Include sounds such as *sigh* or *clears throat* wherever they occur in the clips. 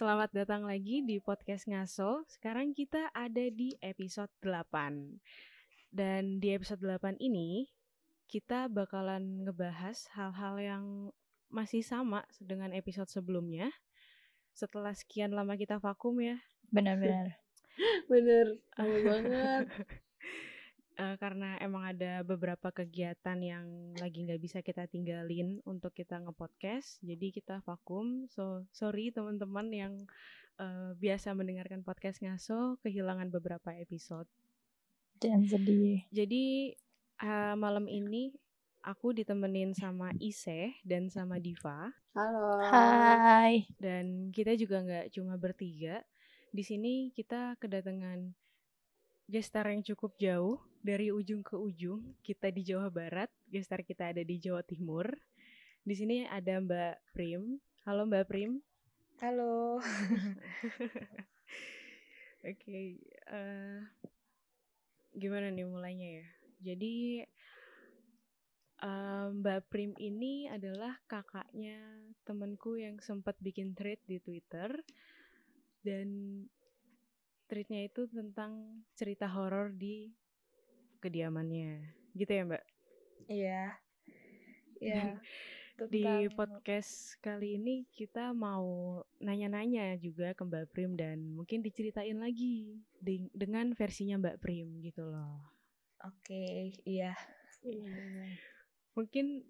Selamat datang lagi di podcast Ngaso. Sekarang kita ada di episode 8. Dan di episode 8 ini kita bakalan ngebahas hal-hal yang masih sama dengan episode sebelumnya. Setelah sekian lama kita vakum ya. Benar-benar. *laughs* Bener, lama *laughs* banget. Eh, karena emang ada beberapa kegiatan yang lagi nggak bisa kita tinggalin untuk kita ngepodcast, jadi kita vakum. So sorry teman-teman yang eh, biasa mendengarkan podcast ngaso kehilangan beberapa episode. Jangan sedih. Jadi eh, malam ini aku ditemenin sama Ise dan sama Diva Halo. Hai. dan kita juga nggak cuma bertiga. Di sini kita kedatangan gestar yang cukup jauh dari ujung ke ujung. Kita di Jawa Barat, gestar kita ada di Jawa Timur. Di sini ada Mbak Prim. Halo Mbak Prim. Halo. *laughs* Oke, eh, gimana nih mulainya ya? Jadi eh, Mbak Prim ini adalah kakaknya temanku yang sempat bikin thread di Twitter dan threadnya itu tentang cerita horor di kediamannya, gitu ya Mbak? Iya. Iya. Di podcast kali ini kita mau nanya-nanya juga ke Mbak Prim dan mungkin diceritain lagi di- dengan versinya Mbak Prim gitu loh. Oke, iya. Mungkin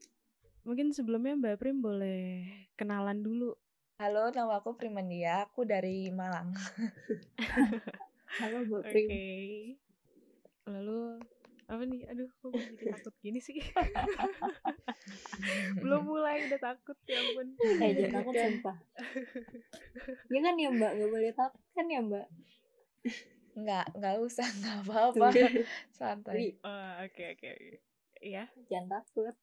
mungkin sebelumnya Mbak Prim boleh kenalan dulu. Halo, nama aku Primandia. Aku dari Malang. *laughs* Halo Oke. Prim. Lalu apa nih? Aduh, kok jadi takut gini sih? *laughs* Belum mulai udah takut ya ampun. Eh jangan takut sumpah. Ya kan ya Mbak, gak boleh takut kan ya Mbak. Enggak, enggak usah, enggak apa-apa. *laughs* Santai. Oh, oke oke. Iya. jangan takut.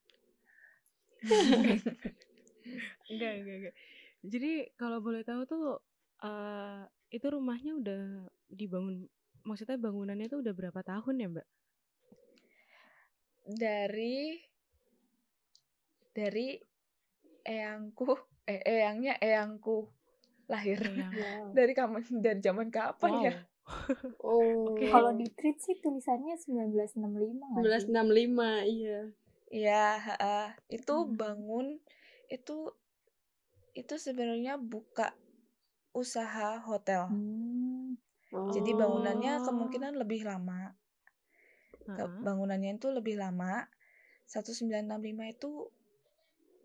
Enggak, enggak, enggak. Jadi kalau boleh tahu tuh eh itu rumahnya udah dibangun maksudnya bangunannya tuh udah berapa tahun ya, Mbak? Dari dari eyangku, eh eyangnya eyangku lahir. Eyang. Wow. Dari kapan dari zaman kapan Wow. ya? Oh, *laughs* Oke. kalau di tweet sih tulisannya 1965 nggak sih? 1965 iya. Iya, heeh. itu Hmm. bangun itu itu sebenarnya buka usaha hotel. Hmm. Jadi bangunannya Oh. kemungkinan lebih lama. Heeh. Bangunannya itu lebih lama. 1965 itu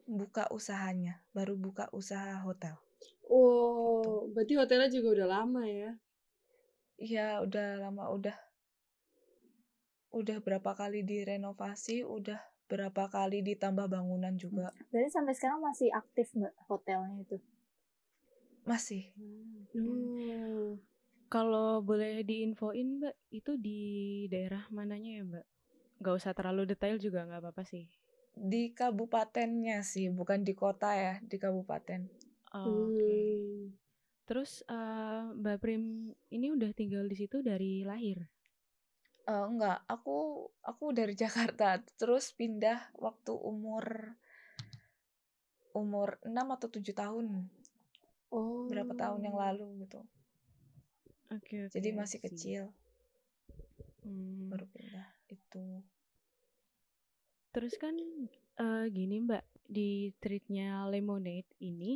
buka usahanya, baru buka usaha hotel. Oh, berarti hotelnya juga udah lama ya? Iya, udah lama udah udah berapa kali direnovasi, udah berapa kali ditambah bangunan juga. Berarti sampai sekarang masih aktif Mbak hotelnya itu. Masih. Hmm. Kalau boleh diinfoin, Mbak, itu di daerah mananya ya, Mbak? Gak usah terlalu detail juga nggak apa-apa sih. Di kabupatennya sih, bukan di kota ya, di kabupaten. Oh, Oke. Hmm. Terus eh, Mbak Prim ini udah tinggal di situ dari lahir. Eh, enggak, aku aku dari *laughs* Jakarta, terus pindah waktu umur umur 6 atau 7 tahun, Oh. berapa tahun yang lalu gitu. Oke, oke. Jadi I masih see. kecil Hmm. baru pindah itu. Terus kan eh, gini Mbak, di treatnya Lemonade ini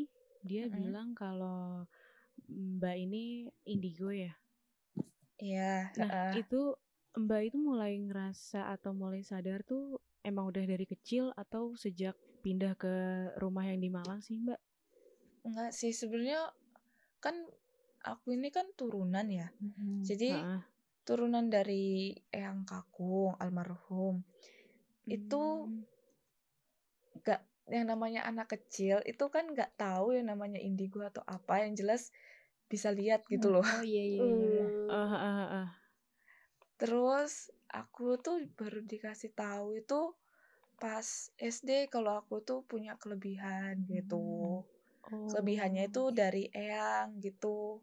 dia Mm-mm. bilang kalau Mbak ini indigo ya. Iya, Nah, heeh. itu Mbak itu mulai ngerasa atau mulai sadar tuh emang udah dari kecil atau sejak pindah ke rumah yang di Malang sih Mbak? enggak sih sebenarnya kan aku ini kan turunan ya. Hmm. Jadi Heeh. turunan dari Eyang Kakung almarhum. Itu Hmm. nggak yang namanya anak kecil itu kan nggak tahu yang namanya indigo atau apa yang jelas bisa lihat gitu loh. Oh iya iya iya. Hmm. Eh, eh, eh, eh. Terus aku tuh baru dikasih tahu itu pas SD kalau aku tuh punya kelebihan gitu. Oh. Kelebihannya itu dari Eyang gitu.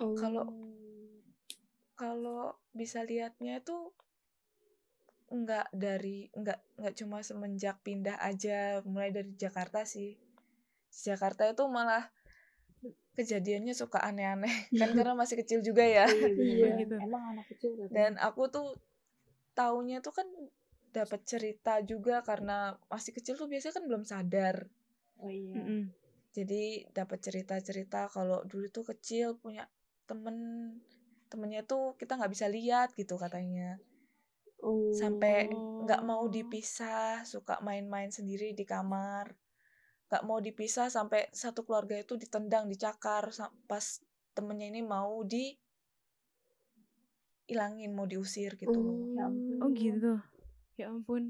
Oh. Kalau- Kalau bisa lihatnya itu nggak dari nggak nggak cuma semenjak pindah aja mulai dari Jakarta sih. Jakarta itu malah kejadiannya suka aneh-aneh *laughs* kan karena masih kecil juga ya Iya, Iya. banget. Gitu. Emang anak kecil katanya. dan aku tuh taunya tuh kan dapat cerita juga karena masih kecil tuh biasanya kan belum sadar Oh iya. Mm-mm. jadi dapat cerita-cerita kalau dulu tuh kecil punya temen temennya tuh kita nggak bisa lihat gitu katanya Oh. sampai nggak mau Oh. dipisah suka main-main sendiri di kamar nggak mau dipisah sampai satu keluarga itu ditendang dicakar pas temennya ini mau di ilangin mau diusir gitu loh Ya ampun. Oh gitu. Ya ampun.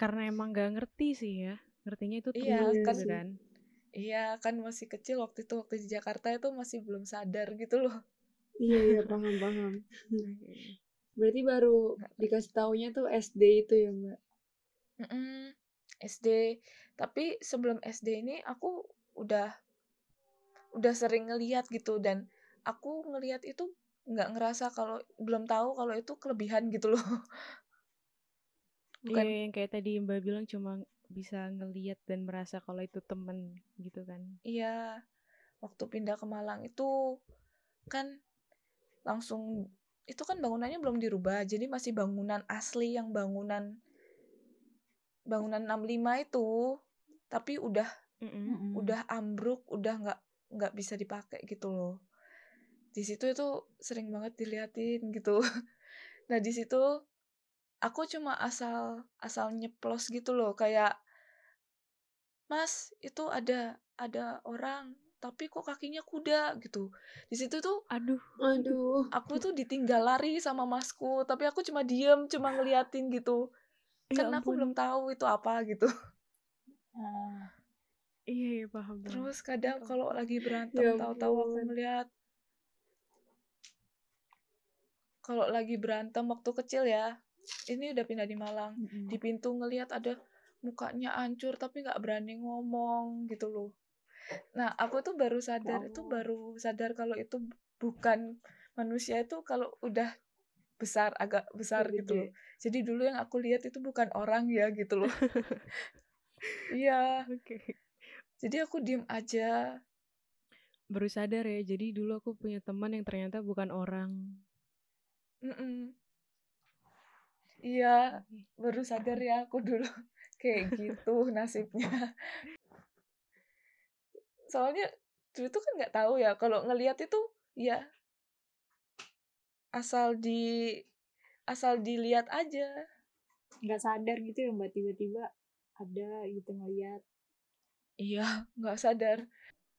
Karena emang gak ngerti sih ya. Ngertinya itu Iya, kan- gitu kan. iya kan masih kecil waktu itu waktu di Jakarta itu masih belum sadar gitu loh Iya iya paham paham. *laughs* Berarti baru dikasih taunya tuh SD itu ya mbak. Mm-mm, SD tapi sebelum SD ini aku udah udah sering ngeliat gitu dan aku ngeliat itu nggak ngerasa kalau belum tahu kalau itu kelebihan gitu loh bukan Iya yang kayak tadi Mbak bilang cuma bisa ngeliat dan merasa kalau itu temen gitu kan. iya waktu pindah ke Malang itu kan langsung itu kan bangunannya belum dirubah jadi masih bangunan asli yang bangunan bangunan 65 itu tapi udah Mm-mm. Mm-mm. udah ambruk udah nggak nggak bisa dipakai gitu loh di situ itu sering banget diliatin gitu *laughs* nah di situ aku cuma asal asal nyeplos gitu loh kayak mas itu ada ada orang tapi kok kakinya kuda gitu di situ tuh Aduh. Aduh. aku tuh ditinggal lari sama masku tapi aku cuma diem cuma ngeliatin gitu Ya aku ampun. belum tahu itu apa gitu Ah, Iya, iya paham. Terus kadang kalau lagi berantem Ya tahu-tahu aku ngeliat kalau lagi berantem waktu kecil ya, ini udah pindah di Malang. mm-mm. Di pintu ngeliat ada mukanya hancur tapi nggak berani ngomong gitu loh. Nah, aku tuh baru sadar itu Allah. baru sadar kalau itu bukan manusia itu kalau udah besar agak besar Gede. gitu loh. Jadi dulu yang aku lihat itu bukan orang ya gitu loh. *laughs* Iya, Oke. jadi aku diem aja. Baru sadar ya. Jadi dulu aku punya teman yang ternyata bukan orang. Mm-mm. Iya, Oke. baru sadar ya aku dulu *laughs* kayak gitu *laughs* nasibnya. Soalnya dulu tuh kan nggak tahu ya kalau ngelihat itu ya asal di asal dilihat aja. nggak sadar gitu ya mbak tiba-tiba ada gitu ngeliat Iya, *laughs* nggak sadar.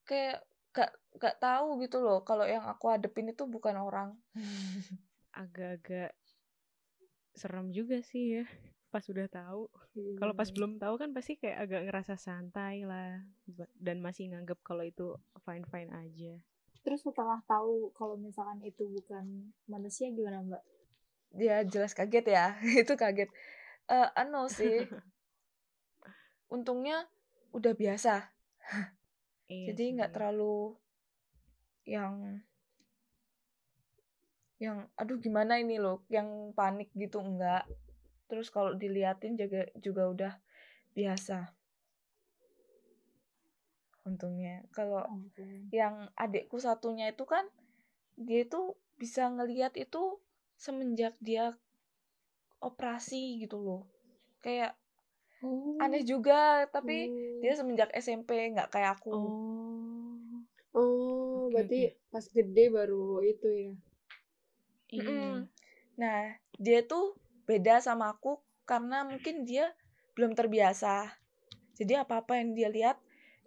Kayak gak, gak tahu gitu loh kalau yang aku hadepin itu bukan orang. *laughs* Agak-agak serem juga sih ya. Pas udah tahu. Kalau pas belum tahu kan pasti kayak agak ngerasa santai lah. Dan masih nganggep kalau itu fine-fine aja. Terus setelah tahu kalau misalkan itu bukan manusia gimana mbak Dia jelas kaget ya, *laughs* itu kaget. Eh, anu sih, *laughs* untungnya udah biasa. Iya Jadi nggak terlalu yang yang aduh gimana ini loh, yang panik gitu enggak. Terus kalau diliatin juga juga udah biasa. Untungnya. Kalau yang adikku satunya itu kan dia itu bisa ngelihat itu semenjak dia operasi gitu loh. Kayak oh aneh juga, tapi Hmm. dia semenjak SMP nggak kayak aku. Oh. Oh, Oke, berarti pas gede baru itu ya. Iya. Mm-mm. Nah, dia tuh beda sama aku karena mungkin dia belum terbiasa. Jadi apa-apa yang dia lihat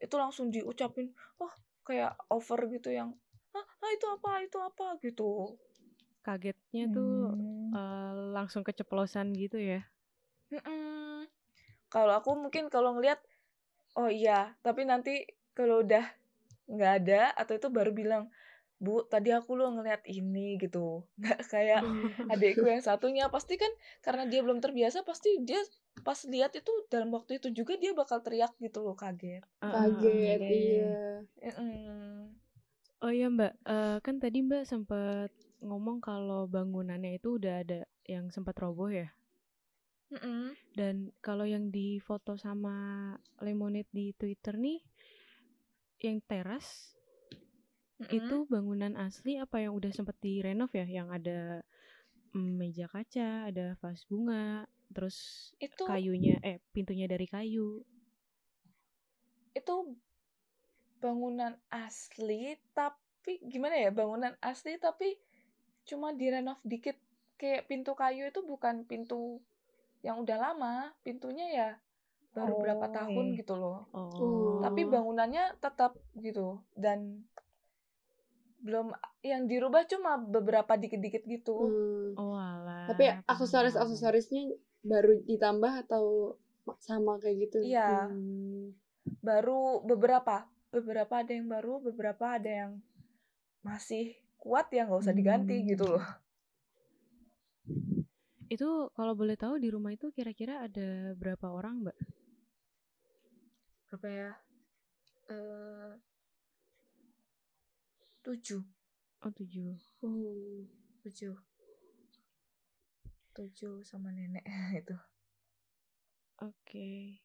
itu langsung diucapin, oh kayak over gitu yang, ah, ah, itu apa, itu apa gitu. Kagetnya tuh Hmm. eh, langsung keceplosan gitu ya. Mm-mm. Kalau aku mungkin kalau ngelihat, oh iya, tapi nanti kalau udah nggak ada atau itu baru bilang, Bu, tadi aku lo ngeliat ini gitu. *laughs* Nggak kayak *laughs* adikku yang satunya pasti kan karena dia belum terbiasa pasti dia pas lihat itu dalam waktu itu juga dia bakal teriak gitu loh kaget. Kaget, Oke. iya. Mm-mm. Oh iya Mbak, Eh, kan tadi Mbak sempat ngomong kalau bangunannya itu udah ada yang sempat roboh ya. Mm-mm. Dan kalau yang di foto sama Lemonade di Twitter nih, yang teras Itu bangunan asli apa yang udah sempet direnov ya? Yang ada mm, meja kaca, ada vas bunga, terus Itu kayunya eh pintunya dari kayu. itu bangunan asli tapi gimana ya bangunan asli tapi cuma direnov dikit kayak pintu kayu itu bukan pintu yang udah lama pintunya ya baru berapa Oh, tahun iya. gitu loh Oh. tapi bangunannya tetap gitu dan belum yang dirubah cuma beberapa dikit-dikit gitu Hmm. Oh alah. Tapi aksesoris-aksesorisnya baru ditambah atau sama kayak gitu? Iya. Hmm. baru beberapa beberapa ada yang baru beberapa ada yang masih kuat ya nggak usah diganti Hmm. gitu loh Itu kalau boleh tahu di rumah itu kira-kira ada berapa orang, Mbak? berapa ya eh tujuh Oh, tujuh. Hmm. tujuh tujuh sama nenek *laughs* itu Oke.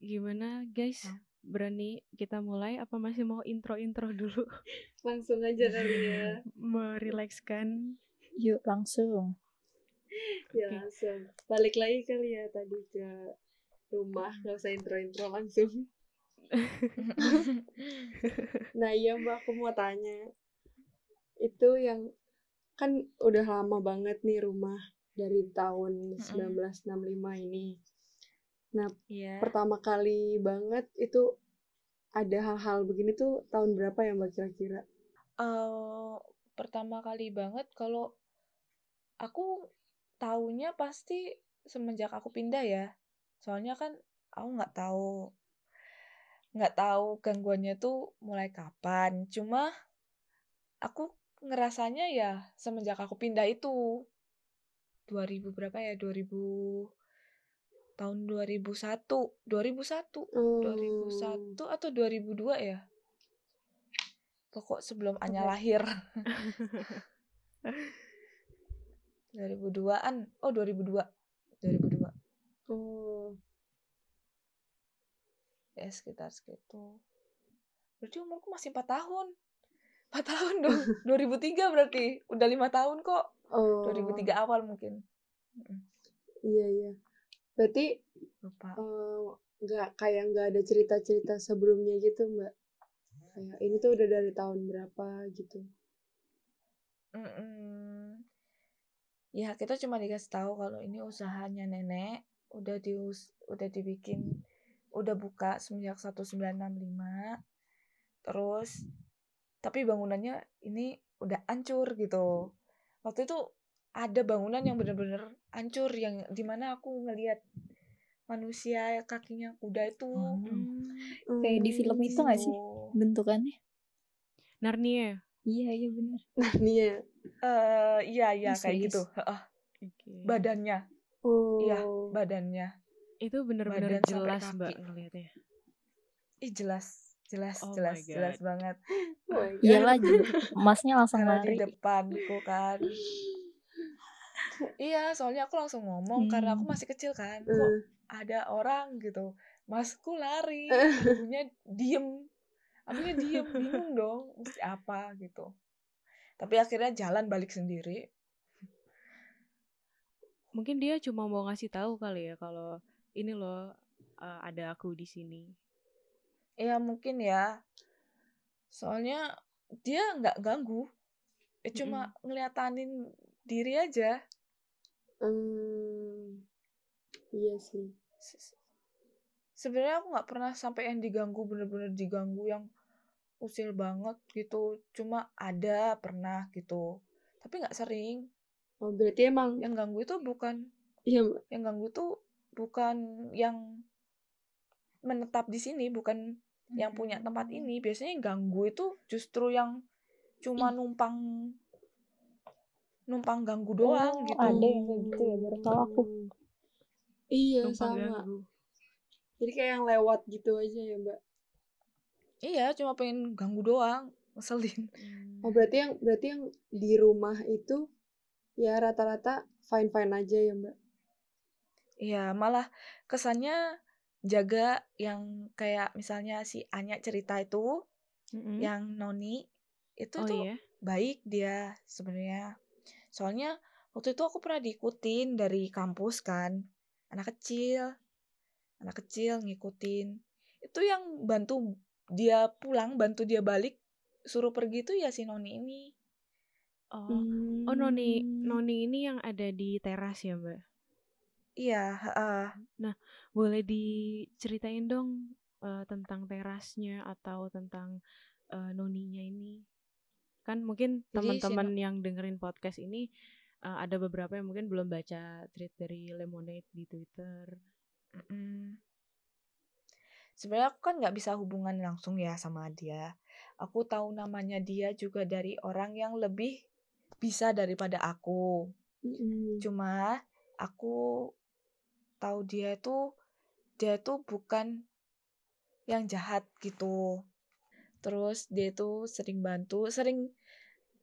Gimana, guys? Hah? Berani kita mulai apa masih mau intro-intro dulu? *laughs* Langsung aja kali ya. Merilekskan. Yuk langsung. *laughs* Ya langsung. Balik lagi kali ya tadi ke rumah. Gak usah intro-intro langsung. *laughs* Nah iya mbak aku mau tanya. Itu yang kan udah lama banget nih rumah dari tahun 1965 ini. Nah Iya. pertama kali banget itu ada hal-hal begini tuh tahun berapa ya mbak kira-kira? Eh, pertama kali banget kalau aku taunya pasti semenjak aku pindah ya. Soalnya kan aku nggak tahu nggak tahu gangguannya tuh mulai kapan. Cuma aku ngerasanya ya semenjak aku pindah itu 2000 berapa ya? 2000 tahun 2001, 2001. Hmm. 2001 atau 2002 ya? Pokok sebelum Anya lahir. *laughs* 2002-an. Oh, 2002. 2002. Oh, Ya, sekitar segitu. Berarti umurku masih 4 tahun. 4 tahun dong. *laughs* 2003 berarti. Udah 5 tahun kok. oh. 2003 awal mungkin. Iya iya. Berarti Lupa. eh, nggak kayak nggak ada cerita-cerita sebelumnya gitu mbak. Kayak ini tuh udah dari tahun berapa gitu. Mm-mm. Ya, kita cuma dikasih tahu kalau ini usahanya nenek udah dius udah dibikin udah buka semenjak 1965. Terus tapi bangunannya ini udah hancur gitu. Waktu itu ada bangunan yang bener-bener hancur yang di mana aku ngelihat manusia kakinya kuda itu Oh. Kayak di film itu nggak sih Oh. bentukannya? Narnia. Iya iya benar. Nih ya. Eh, iya iya kayak gitu. Heeh, Oke. badannya, Oh. Iya, badannya. Itu bener-bener jelas. Mbak, ngeliatnya. Ih jelas, jelas, Oh jelas, jelas banget. *laughs* Oh. Iyalah juga. Emasnya langsung Karena di lari. depanku kan. iya, soalnya aku langsung ngomong karena aku Hmm. masih kecil kan. Kok Eh, ada orang gitu. Masku lari, akunya diem. Akunya diem, bingung *laughs* dong, mesti apa gitu. Tapi akhirnya jalan balik sendiri. Mungkin dia cuma mau ngasih tahu kali ya kalau ini loh eh, ada aku di sini. Ya mungkin ya. Soalnya dia nggak ganggu. Eh, cuma ngeliatanin diri aja. hmm, iya sih. Se- sebenarnya aku nggak pernah sampai yang diganggu bener-bener diganggu yang usil banget gitu cuma ada pernah gitu tapi nggak sering Oh berarti emang yang ganggu itu bukan iya yang ganggu itu bukan yang menetap di sini bukan yang punya tempat ini biasanya yang ganggu itu justru yang cuma numpang numpang ganggu doang Oh, gitu ada yang kayak gitu ya, baru tahu aku. Hmm. Iya Numpang sama. ganggu. Jadi kayak yang lewat gitu aja ya mbak. iya cuma pengen ganggu doang ngeselin Oh berarti yang berarti yang di rumah itu ya rata-rata fine fine aja ya mbak. Iya, malah kesannya jaga yang kayak misalnya si Anya cerita itu, Mm-mm. yang noni itu oh tuh iya. baik dia sebenarnya soalnya waktu itu aku pernah diikutin dari kampus kan anak kecil anak kecil ngikutin itu yang bantu dia pulang bantu dia balik suruh pergi itu ya si noni ini Oh. Oh noni Hmm. noni ini yang ada di teras ya mbak. Iya heeh. Boleh diceritain dong eh, tentang terasnya atau tentang eh, noninya ini. Kan mungkin teman-teman yang dengerin podcast ini eh, ada beberapa yang mungkin belum baca tweet dari Lemonade di Twitter. Mm-mm. Sebenarnya aku kan nggak bisa hubungan langsung ya sama dia. Aku tahu namanya dia juga dari orang yang lebih bisa daripada aku. Mm-mm. Cuma aku tahu dia itu dia itu bukan yang jahat gitu. Terus dia itu sering bantu, sering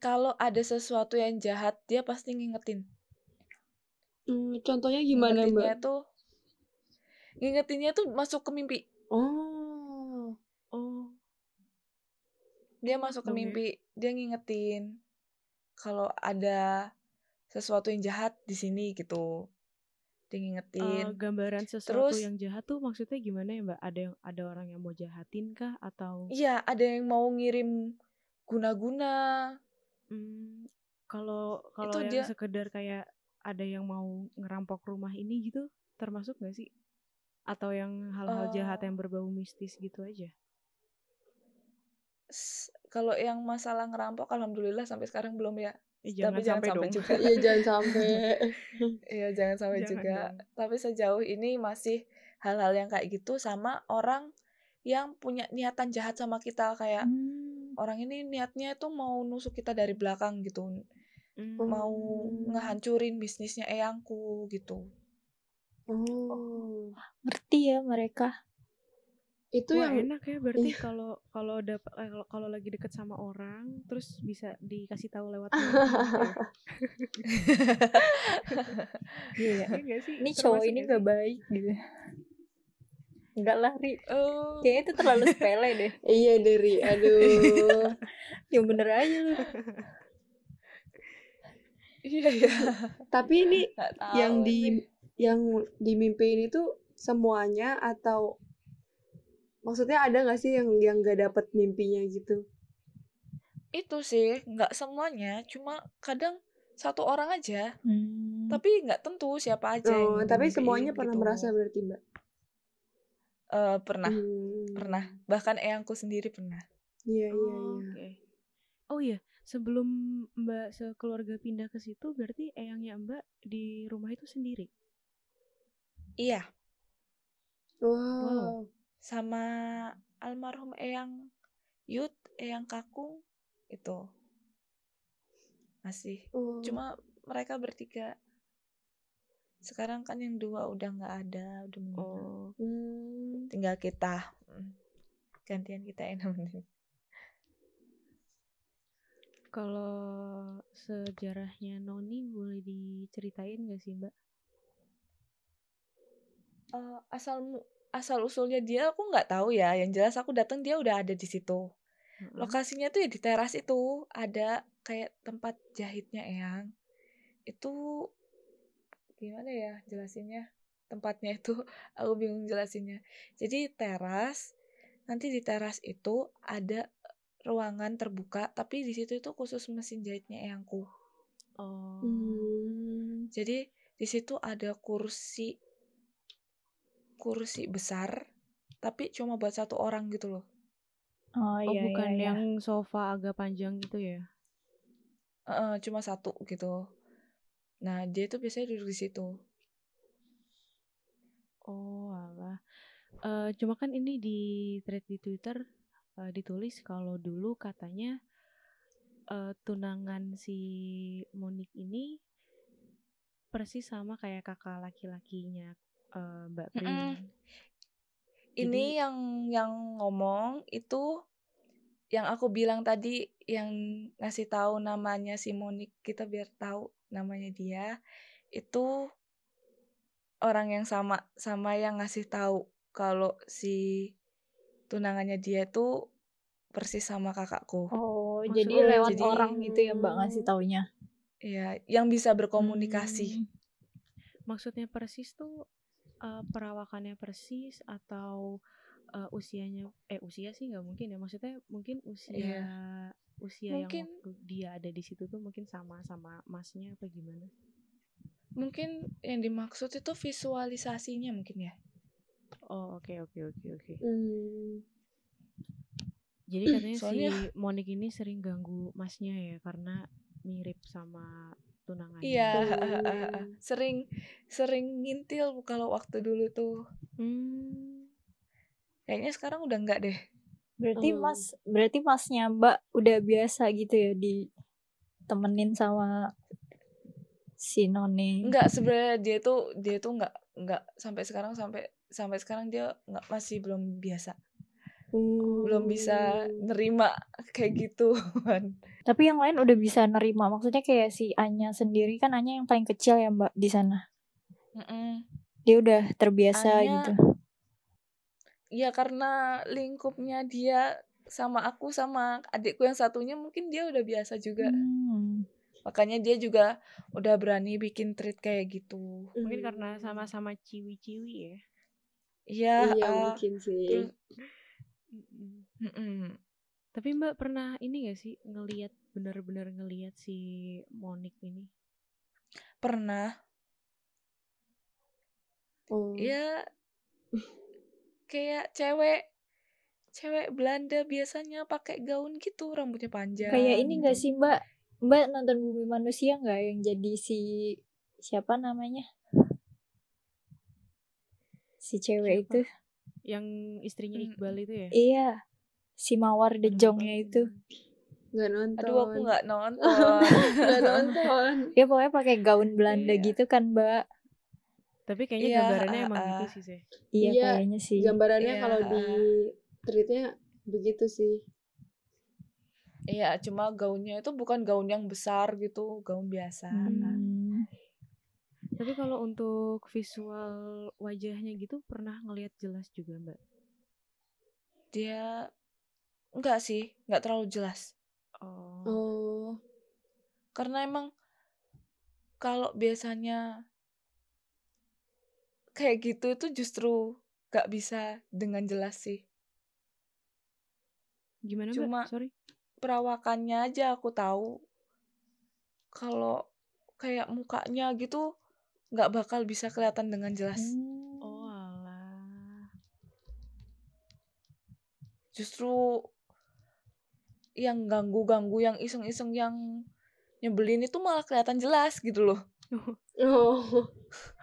kalau ada sesuatu yang jahat dia pasti ngingetin. Hmm, contohnya gimana Ngingetinnya mbak? tuh ngingetinnya tuh masuk ke mimpi. Oh, Oh, dia masuk ke ya. mimpi dia ngingetin kalau ada sesuatu yang jahat di sini gitu dia eh, ngingetin gambaran sesuatu terus yang jahat tuh maksudnya gimana ya mbak? Ada yang ada orang yang mau jahatin kah atau iya ada yang mau ngirim guna-guna Hmm, kalau kalau yang dia- sekedar kayak ada yang mau ngerampok rumah ini gitu termasuk gak sih? Atau yang hal-hal jahat Eh. yang berbau mistis gitu aja? Kalau yang masalah ngerampok alhamdulillah sampai sekarang belum ya Eh, tapi jangan sampai dong. juga iya jangan sampai. *laughs* iya jangan sampai Jangan juga dong. tapi sejauh ini masih hal-hal yang kayak gitu sama orang yang punya niatan jahat sama kita kayak Hmm. orang ini niatnya itu mau nusuk kita dari belakang gitu Hmm. mau ngehancurin bisnisnya eyangku gitu. Oh, Ngerti ya mereka. Itu Wah yang enak ya berarti Iya. kalau kalau dap- eh, kalau lagi deket sama orang terus bisa dikasih tahu lewat *laughs* Iya. Iya nggak sih? Ini cowok ini gak baik gitu. Enggak lah, Ri. Oh, Kayaknya itu terlalu sepele deh. *laughs* iya dari aduh. *laughs* Yang bener aja lu. iya ya. Tapi ini yang di yang dimimpiin itu semuanya atau maksudnya ada nggak sih yang yang gak dapet mimpinya gitu? itu sih nggak semuanya, cuma kadang satu orang aja. Hmm. Tapi nggak tentu siapa aja Oh, yang tapi semuanya pernah gitu. merasa berarti mbak? Eh, pernah, Hmm. pernah. Bahkan eyangku sendiri pernah. Iya iya Oh, iya. Oke. Oh iya, sebelum Mbak sekeluarga pindah ke situ, berarti eyangnya Mbak di rumah itu sendiri. Iya, Wow. Sama almarhum eyang Yud, eyang Kakung itu masih. Oh. Cuma mereka bertiga. Sekarang kan yang dua udah nggak ada, udah meninggal. Oh, Hmm. tinggal kita gantian kita yang nemenin kalau sejarahnya Noni boleh diceritain gak sih Mbak? Eh, asal mu- asal usulnya dia aku nggak tahu ya. Yang jelas aku datang dia udah ada di situ. Lokasinya tuh ya di teras itu. Ada kayak tempat jahitnya Eyang. Itu gimana ya jelasinnya? Tempatnya itu *laughs* aku bingung jelasinnya. Jadi teras nanti di teras itu ada ruangan terbuka tapi di situ itu khusus mesin jahitnya Eyangku. Oh, Hmm. Jadi di situ ada kursi kursi besar tapi cuma buat satu orang gitu loh. Oh, oh iya, bukan iya, iya. yang sofa agak panjang gitu ya? Heeh, cuma satu gitu. Nah, dia tuh biasanya duduk di situ. Oh, alah. Eh, cuma kan ini di thread di Twitter eh, ditulis kalau dulu katanya eh, tunangan si Monik ini persis sama kayak kakak laki-lakinya eh, Mbak Pri. Mm-mm. Ini Jadi- yang yang ngomong itu yang aku bilang tadi yang ngasih tahu namanya si Monik kita biar tahu namanya dia itu orang yang sama sama yang ngasih tahu kalau si tunangannya dia tuh persis sama kakakku. Oh, Maksud- jadi lewat jadi- orang gitu ya Mbak ngasih taunya. Iya, yang bisa berkomunikasi. Hmm. Maksudnya persis tuh eh, perawakannya persis atau eh, usianya eh usia sih nggak mungkin ya maksudnya mungkin usia Iya. usia Mungkin- yang waktu dia ada di situ tuh mungkin sama sama masnya apa gimana? Mungkin yang dimaksud itu visualisasinya mungkin ya. Oh oke oke oke oke. Hmm. Jadi *clears throat* katanya Soalnya- si Monik ini sering ganggu masnya ya karena mirip sama tunangannya. Iya, Hmm. sering sering ngintil kalau waktu dulu tuh. Hmm. Kayaknya sekarang udah enggak deh. Berarti Oh. Mas, berarti Masnya Mbak udah biasa gitu ya ditemenin sama si Noni. Enggak sebenarnya dia tuh dia tuh enggak enggak sampai sekarang sampai sampai sekarang dia enggak masih belum biasa. Belum bisa Hmm. nerima kayak gitu. Tapi yang lain udah bisa nerima. Maksudnya kayak si Anya sendiri kan Anya yang paling kecil ya Mbak di sana. Dia udah terbiasa Anya- gitu. Ya karena lingkupnya dia sama aku sama adikku yang satunya mungkin dia udah biasa juga. Hmm. Makanya dia juga udah berani bikin treat kayak gitu. Mungkin Hmm. karena sama-sama ciwi-ciwi ya. Iya, Iya ah, mungkin sih. terus Mm-mm. mm-mm. Tapi Mbak pernah ini gak sih ngelihat benar-benar ngelihat si Monik ini? pernah Oh. ya kayak cewek cewek Belanda biasanya pakai gaun gitu rambutnya panjang Kayak ini gitu. gak sih Mbak? Mbak nonton Bumi Manusia nggak yang jadi si siapa namanya? Si cewek Siapa? itu. Yang istrinya. Iqbal itu ya? Iya. Si Mawar Aduh, Dejongnya lupa. itu. Nggak nonton. aduh aku nggak nonton *laughs* Nggak nonton. Dia pokoknya pakai gaun Belanda Iya. gitu kan, Mbak. Tapi kayaknya Iya, gambarannya ah, emang ah. gitu sih, Seh. Iya, Iya, kayaknya sih. Gambarannya Iya. kalau di treatnya begitu sih. iya cuma gaunnya itu bukan gaun yang besar gitu gaun biasa Hmm. Tapi kalau untuk visual wajahnya gitu pernah ngelihat jelas juga, Mbak? dia enggak sih nggak terlalu jelas Oh. Oh. karena emang kalau biasanya kayak gitu itu justru nggak bisa dengan jelas sih Gimana, Cuma- Mbak? Sorry. perawakannya aja aku tahu kalau kayak mukanya gitu nggak bakal bisa kelihatan dengan jelas Hmm. Oh, alah. justru yang ganggu-ganggu yang iseng-iseng yang nyebelin itu malah kelihatan jelas gitu loh *laughs* Oh.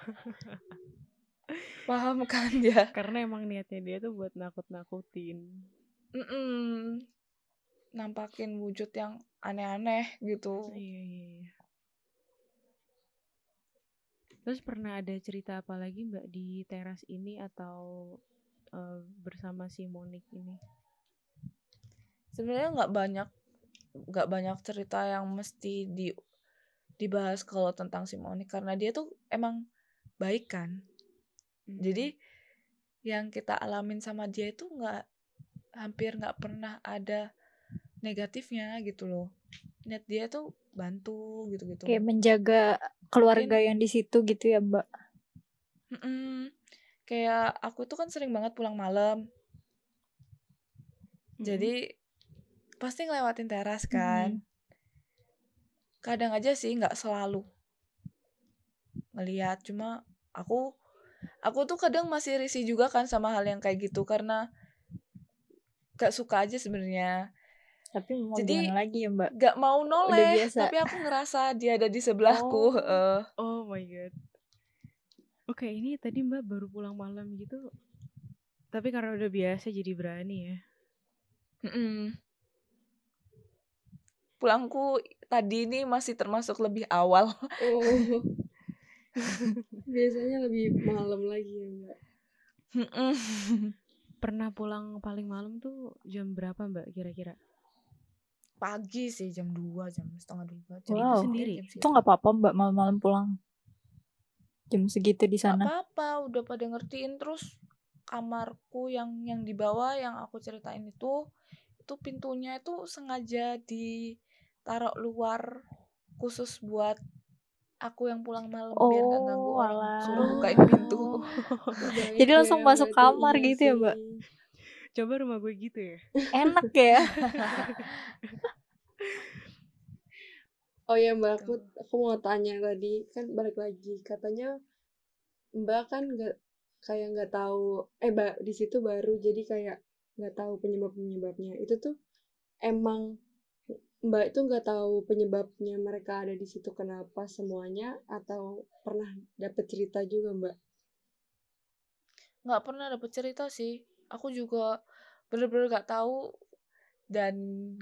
*laughs* paham kan ya Karena emang niatnya dia tuh buat nakut-nakutin. Mm-mm. nampakin wujud yang aneh-aneh gitu Iya, iya, iya. Terus pernah ada cerita apa lagi Mbak di teras ini atau eh, bersama si Monik ini? sebenarnya nggak banyak nggak banyak cerita yang mesti di dibahas kalau tentang si Monik karena dia tuh emang baik kan Hmm. jadi yang kita alamin sama dia itu nggak hampir nggak pernah ada negatifnya gitu loh. Niat dia tuh bantu gitu gitu Kayak menjaga keluarga yang di situ gitu ya, Mbak. kayak aku tuh kan sering banget pulang malam. Mm-mm. jadi pasti ngelewatin teras kan. Kadang aja sih nggak selalu ngelihat cuma aku aku tuh kadang masih risih juga kan sama hal yang kayak gitu. Karena gak suka aja sebenarnya Tapi mau Jadi- lagi ya, Mbak? gak mau noleh tapi aku ngerasa dia ada di *laughs* sebelahku Oh. heeh. Oh my god. Oke, ini tadi Mbak baru pulang malam gitu. Tapi karena udah biasa jadi berani ya. Mm-mm. pulangku tadi ini masih termasuk lebih awal *laughs* Oh. *laughs* Biasanya lebih malam lagi ya, Mbak. Pernah pulang paling malam tuh jam berapa Mbak kira-kira? Pagi sih jam 2 jam setengah dua jam Wow. tiga, sendiri? jam Itu nggak apa-apa, Mbak, malam-malam pulang. Jam segitu di Gak sana. apa-apa udah pada ngertiin terus kamarku yang yang di bawah yang aku ceritain itu itu pintunya itu sengaja ditaruh luar khusus buat aku yang pulang malam biar nggak ganggu Oh, orang alah. suruh bukain pintu *laughs* *laughs* Jadi langsung ya, masuk kamar iya gitu ya, Mbak? Coba rumah gue gitu ya. Enak *laughs* ya. Oh ya Mbak, aku aku mau tanya tadi kan balik lagi katanya Mbak kan nggak kayak nggak tahu eh Mbak di situ baru jadi kayak nggak tahu penyebab penyebabnya itu tuh emang Mbak itu nggak tahu penyebabnya mereka ada di situ kenapa semuanya atau pernah dapet cerita juga Mbak? nggak pernah dapet cerita sih aku juga bener-bener nggak tahu dan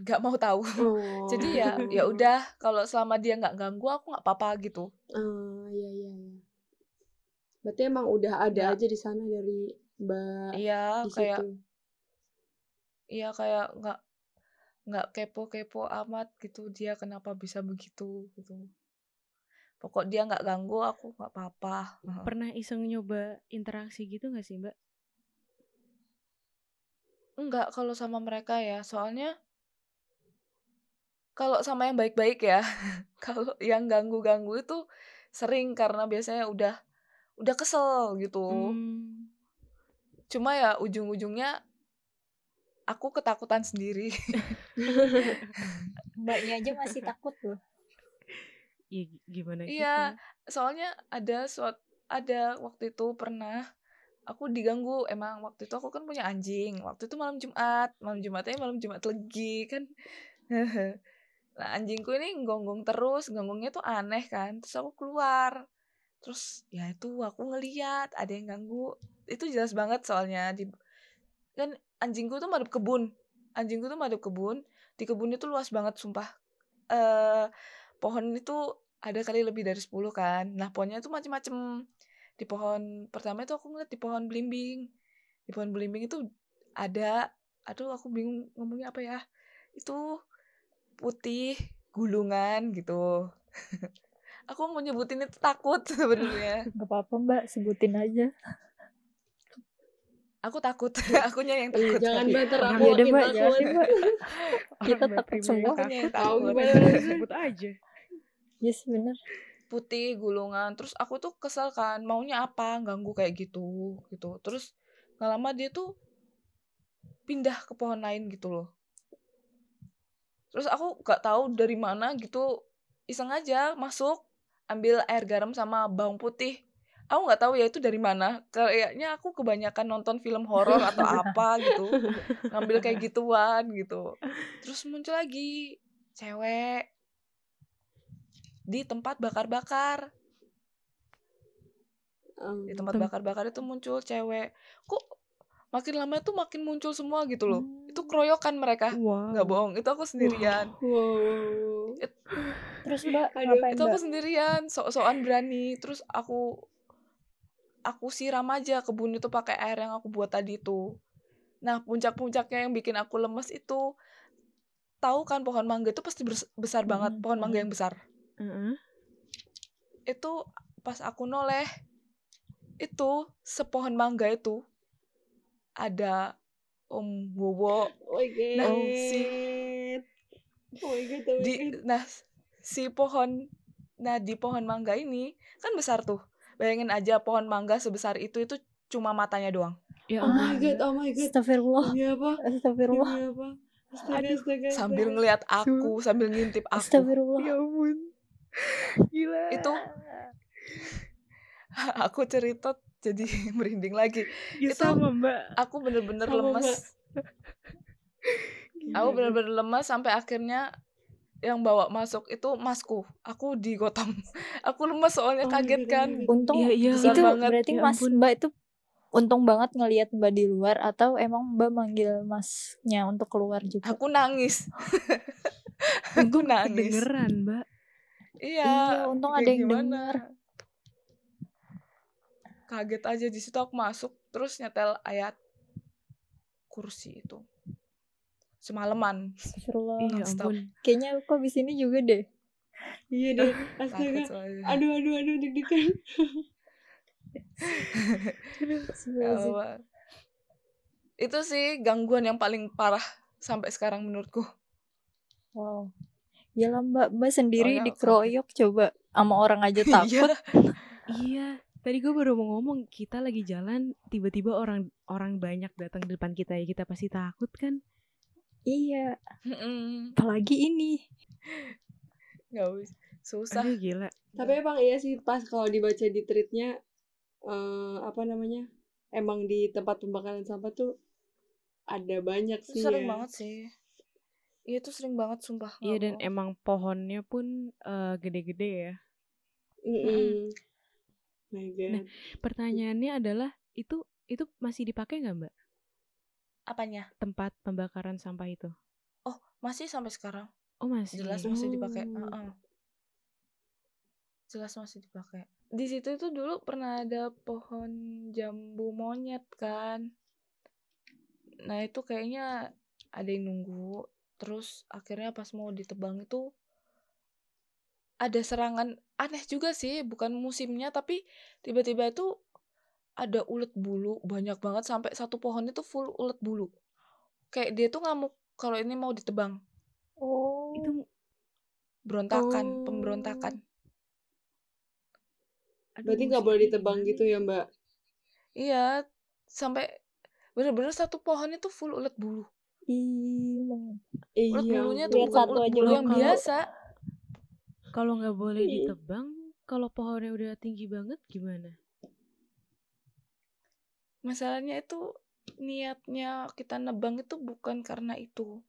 nggak mau tahu Oh. *laughs* jadi ya ya udah kalau selama dia nggak ganggu aku nggak apa-apa gitu Ah, iya iya iya. Berarti emang udah ada Nggak. aja di sana dari Mbak iya kayak iya kayak nggak nggak kepo-kepo amat gitu dia kenapa bisa begitu gitu pokok dia nggak ganggu aku nggak apa-apa. Pernah iseng nyoba interaksi gitu gak sih, Mbak? Enggak kalau sama mereka ya soalnya kalau sama yang baik-baik ya *laughs* kalau yang ganggu-ganggu itu sering karena biasanya udah udah kesel gitu Hmm. cuma ya ujung-ujungnya aku ketakutan sendiri *laughs* Mbaknya aja masih takut loh. Iya, gi- gimana Iya, gitu? soalnya ada suat ada waktu itu pernah aku diganggu. Emang waktu itu aku kan punya anjing. Waktu itu malam Jumat. Malam Jumatnya malam Jumat legi kan. *laughs* Nah anjingku ini gonggong terus. Gonggongnya tuh aneh kan. Terus aku keluar. Terus ya itu aku ngeliat ada yang ganggu. Itu jelas banget soalnya di kan anjingku tuh madep kebun. Anjingku tuh madep kebun. Di kebun itu luas banget sumpah. Eh pohon itu ada kali lebih dari 10 kan. Nah pohonnya itu macem-macem di pohon pertama itu aku ngeliat di pohon belimbing di pohon belimbing itu ada aduh aku bingung ngomongnya apa ya itu putih gulungan gitu *laughs* aku mau nyebutin itu takut *laughs* sebenarnya Gak apa-apa Mbak, sebutin aja. aku takut *laughs* akunya yang Iya, takut jangan Mbak Orang aku Ya Mbak, jangan Mbak. Kita takut semua. akunya yang Tahu takut gimana sih? Sebut aja. Yes, bener. Putih gulungan terus aku tuh kesel kan maunya apa? Ganggu kayak gitu gitu. Terus nggak lama dia tuh pindah ke pohon lain gitu loh. Terus aku gak tahu dari mana gitu iseng aja masuk ambil air garam sama bawang putih. Aku nggak tahu ya itu dari mana kayaknya aku kebanyakan nonton film horor atau apa gitu ngambil kayak gituan gitu. Terus muncul lagi cewek di tempat bakar-bakar. Um, di tempat Tem- bakar-bakar itu muncul cewek. Kok makin lama itu makin muncul semua gitu loh. Hmm. itu keroyokan mereka. Wow. nggak bohong itu aku sendirian. Wow. Terus Mbak, Aduh, ngapain itu aku sendirian sok-sokan berani. Terus aku aku siram aja kebun itu pakai air yang aku buat tadi itu. Nah puncak-puncaknya yang bikin aku lemes itu tahu kan pohon mangga itu pasti besar banget. Mm-mm. pohon mangga yang besar Heeh. itu pas aku noleh itu sepohon mangga itu ada Om Wowo Oh god. Nah, si Oh my god, oh my di god. nah si pohon nah di pohon mangga ini kan besar tuh bayangin aja pohon mangga sebesar itu itu cuma matanya doang Ya Oh my ampun, god, oh my god. Astagfirullah. Demi apa? Astagfirullah. Demi apa? Astaga, astaga, sambil astaga. ngeliat aku sambil ngintip aku Astagfirullah. Ya ampun. Gila. itu *laughs* aku cerita jadi *laughs* merinding lagi Ya itu- sama, Mbak. aku bener-bener Sama, lemes aku bener-bener lemes sampai akhirnya yang bawa masuk itu masku aku digotong *laughs* aku lemes soalnya Oh kaget God, kan my God. Untung Iya, iya. Besar itu banget, berarti ya Mas. Mbak itu untung banget ngelihat Mbak di luar atau emang Mbak manggil Masnya untuk keluar juga? aku nangis aku nangis kedengeran, Mbak. Iya Iya, untung ada yang denger. kaget aja di situ aku masuk terus nyetel ayat kursi itu semalaman Astagfirullah. Iya ampun. Kayaknya aku abis ini juga deh. Iya deh, *laughs* astaga. soalnya Aduh, aduh, aduh, deg-degan. *laughs* Ya itu sih gangguan yang paling parah sampai sekarang menurutku. Wow. Ya lah mbak, mbak sendiri Soalnya dikeroyok coba sama orang aja *laughs* takut. Iya, tadi gue baru mau ngomong kita lagi jalan tiba-tiba orang orang banyak datang di depan kita ya kita pasti takut kan? iya, Mm-mm. apalagi ini. Nggak bisa. Susah. Aduh gila. Tapi emang iya sih pas kalau dibaca di tweetnya eh apa namanya? Emang di tempat pembakaran sampah tuh ada banyak sih. sering ya. banget sih. Iya itu sering banget sumpah. Iya dan bohong. emang pohonnya pun eh, gede-gede ya. Mm-mm. My God. Nah, Pertanyaannya adalah itu itu masih dipakai nggak mbak apanya? tempat pembakaran sampah itu? Oh masih sampai sekarang. Oh masih. Jelas masih dipakai. Oh. Heeh. Jelas masih dipakai. Di situ itu dulu pernah ada pohon jambu monyet kan. Nah itu kayaknya ada yang nunggu. Terus akhirnya pas mau ditebang itu ada serangan aneh juga sih, bukan musimnya tapi tiba-tiba itu ada ulet bulu banyak banget sampai satu pohon itu full ulet bulu. Kayak dia tuh ngamuk kalau ini mau ditebang. Oh, Itu Berontakan, Oh. pemberontakan. aduh, Berarti nggak boleh ditebang gitu ya Mbak? Iya, sampai bener-bener satu pohon itu full ulet bulu. Ulet Iya. bulunya tuh bukan satu aja yang biasa. Kalau nggak boleh ditebang, kalau pohonnya udah tinggi banget gimana? Masalahnya itu niatnya kita nebang itu bukan karena itu.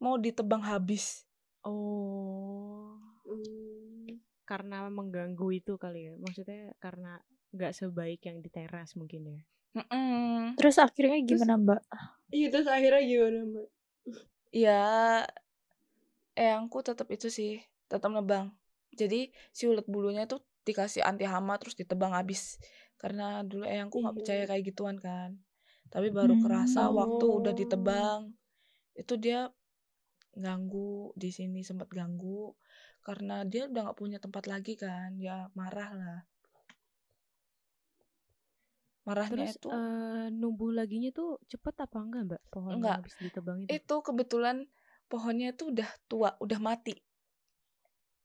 Mau ditebang habis. Oh, Hmm. karena mengganggu itu kali ya. Maksudnya karena nggak sebaik yang di teras mungkin ya. Mm-mm. Terus akhirnya gimana mbak? Iya terus akhirnya gimana Mbak? Ya, eyangku tetap itu sih, tetap nebang. Jadi si ulet bulunya tuh dikasih anti hama terus ditebang habis. Karena dulu eyangku nggak Iya. percaya kayak gituan kan. Tapi baru kerasa Hmm. waktu udah Oh. ditebang itu dia ganggu di sini sempat ganggu karena dia udah nggak punya tempat lagi kan ya marah lah marahnya Terus itu eh, numbuh laginya tuh cepet apa enggak mbak pohon yang Enggak. habis ditebang itu? itu kebetulan pohonnya itu udah tua udah mati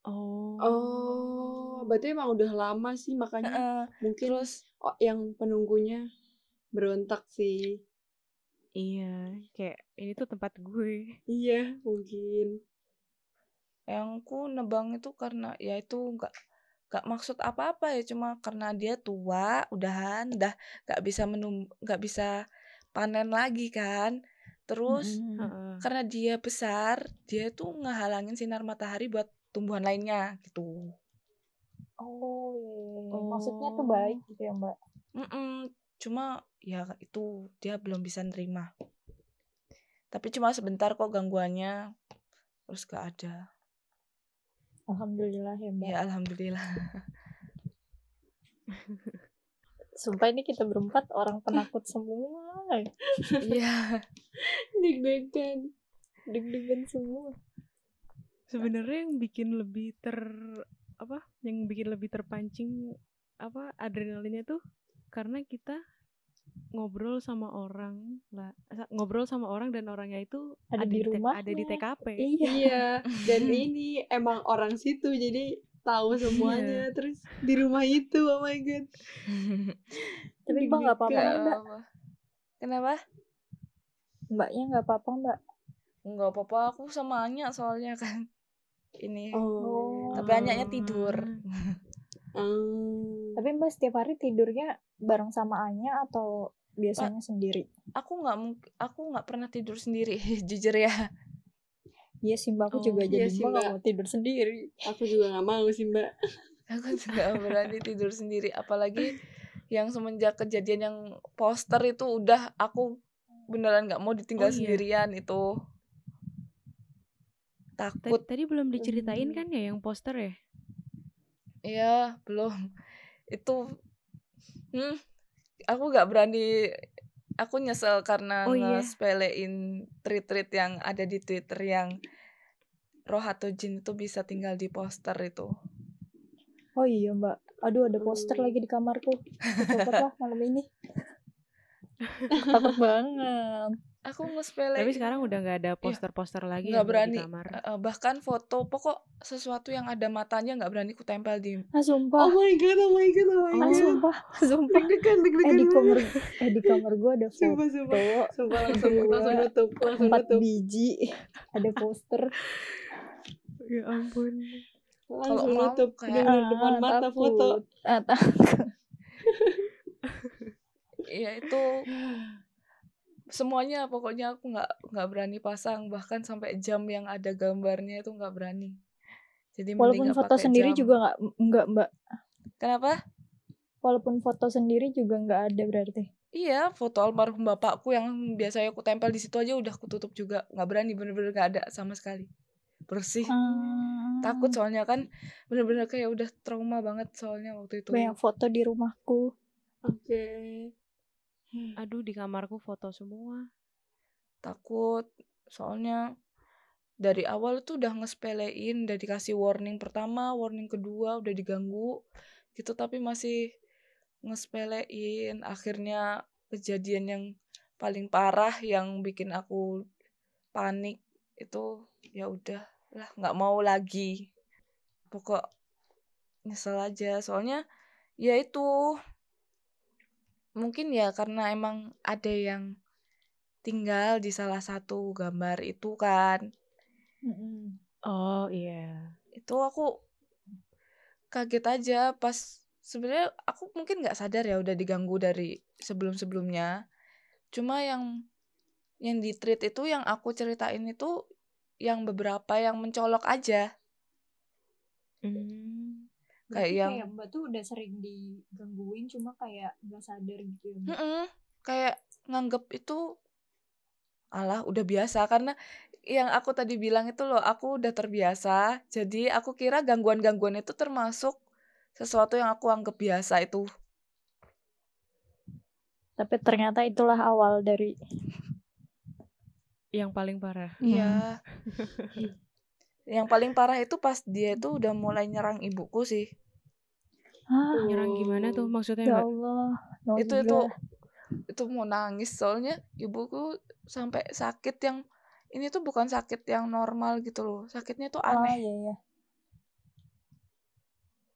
Oh. Oh, berarti emang udah lama sih makanya Heeh. mungkin terus oh, yang penunggunya berontak sih. Iya, kayak ini tuh tempat gue. Iya, mungkin. yang ku nebang itu karena ya itu nggak nggak maksud apa-apa ya cuma karena dia tua udahan dah nggak bisa menum nggak bisa panen lagi kan terus. Heeh. karena dia besar dia tuh ngehalangin sinar matahari buat tumbuhan lainnya gitu Oh, iya, iya. maksudnya tuh baik gitu ya mbak? Mm-mm. cuma ya itu dia belum bisa nerima tapi cuma sebentar kok gangguannya terus gak ada Alhamdulillah ya mbak. ya alhamdulillah Sumpah ini kita berempat orang penakut semua, iya Deg-degan. deg-degan semua. Sebenarnya yang bikin lebih ter apa? Yang bikin lebih terpancing apa adrenalinnya tuh karena kita ngobrol sama orang lah ngobrol sama orang dan orangnya itu Ada di T- rumahnya. ada di TKP Iya. Iya, dan *laughs* ini emang orang situ jadi tahu semuanya terus di rumah itu oh my god *laughs* Tapi mbak nggak apa-apa Gak kan mbak? apa-apa. Kenapa? Mbaknya nggak apa-apa mbak? Nggak apa-apa, aku sama Anya soalnya kan. Ini. oh Tapi Anyanya tidur. Hmm. *laughs* Tapi mbak setiap hari tidurnya bareng sama Anya atau biasanya sendiri? Aku nggak aku nggak pernah tidur sendiri, *laughs* jujur ya. Iya sih mbak, aku Oh, juga iya jadi sih, mbak nggak mau tidur sendiri. aku juga nggak mau sih mbak *laughs* Aku nggak berani tidur sendiri, apalagi yang semenjak kejadian yang poster itu udah aku beneran nggak mau ditinggal Oh, iya. sendirian itu. tadi, Takut. tadi belum diceritain Hmm. kan ya yang poster ya Iya, belum. Itu hmm, aku nggak berani aku nyesel karena Oh, iya. nge-spelein tweet-tweet yang ada di Twitter yang roh atau jin itu bisa tinggal di poster itu. Oh iya mbak, aduh ada poster lagi di kamarku. *laughs* Lah malam ini. Takut banget. Aku ngespele Tapi sekarang udah nggak ada poster-poster lagi nggak ya, berani di kamar. Eh, eh, bahkan foto pokok sesuatu yang ada matanya nggak berani ku tempel di Ah, sumpah. Oh my god, oh my god, oh my Ah, god. sumpah. *laughs* Sumpah. Deg-degan, Eh deg-degan. di banget. kamar eh di kamar gue ada Sumpah, foto sumpah. Sumpah langsung, Dua, langsung nutup, langsung empat nutup. biji ada poster Ya ampun. Langsung mau nutup. kayak- Bener-bener depan Ah, mata foto. takut. Ah, takut. ya itu *laughs* semuanya pokoknya aku nggak nggak berani pasang. Bahkan sampai jam yang ada gambarnya itu nggak berani. Jadi mending walaupun foto sendiri jam. juga nggak nggak mbak. Kenapa? Walaupun foto sendiri juga nggak ada berarti. Iya foto almarhum bapakku yang biasanya aku tempel di situ aja udah aku tutup juga. Nggak berani bener-bener nggak ada sama sekali. Bersih. Hmm, takut soalnya kan bener-bener kayak udah trauma banget soalnya waktu itu. Banyak foto di rumahku. Oke. Aduh di kamarku foto semua. takut. Soalnya dari awal tuh udah ngespelein udah dikasih warning pertama warning kedua udah diganggu gitu tapi masih ngespelein akhirnya kejadian yang paling parah yang bikin aku panik itu ya udah lah nggak mau lagi. Pokok nyesel aja. Soalnya ya itu mungkin ya karena emang ada yang tinggal di salah satu gambar itu kan Mm-mm. Oh iya. itu aku kaget aja pas sebenarnya aku mungkin nggak sadar ya udah diganggu dari sebelum sebelumnya cuma yang yang di treat itu yang aku ceritain itu yang beberapa yang mencolok aja Hmm. Kayak Berarti yang- kayak mbak tuh udah sering digangguin cuma kayak nggak sadar gitu ya mbak? Mm-mm, kayak nganggep itu alah udah biasa. Karena yang aku tadi bilang itu loh aku udah terbiasa. Jadi aku kira gangguan-gangguan itu termasuk sesuatu yang aku anggap biasa itu. Tapi ternyata itulah awal dari Yang paling parah. Iya. *laughs* yang paling parah itu pas dia itu udah mulai nyerang ibuku sih ah Nyerang gimana tuh maksudnya ya Mbak? Allah itu nauzubillah. itu itu mau nangis soalnya ibuku sampai sakit yang ini tuh bukan sakit yang normal gitu loh sakitnya tuh ah aneh iya iya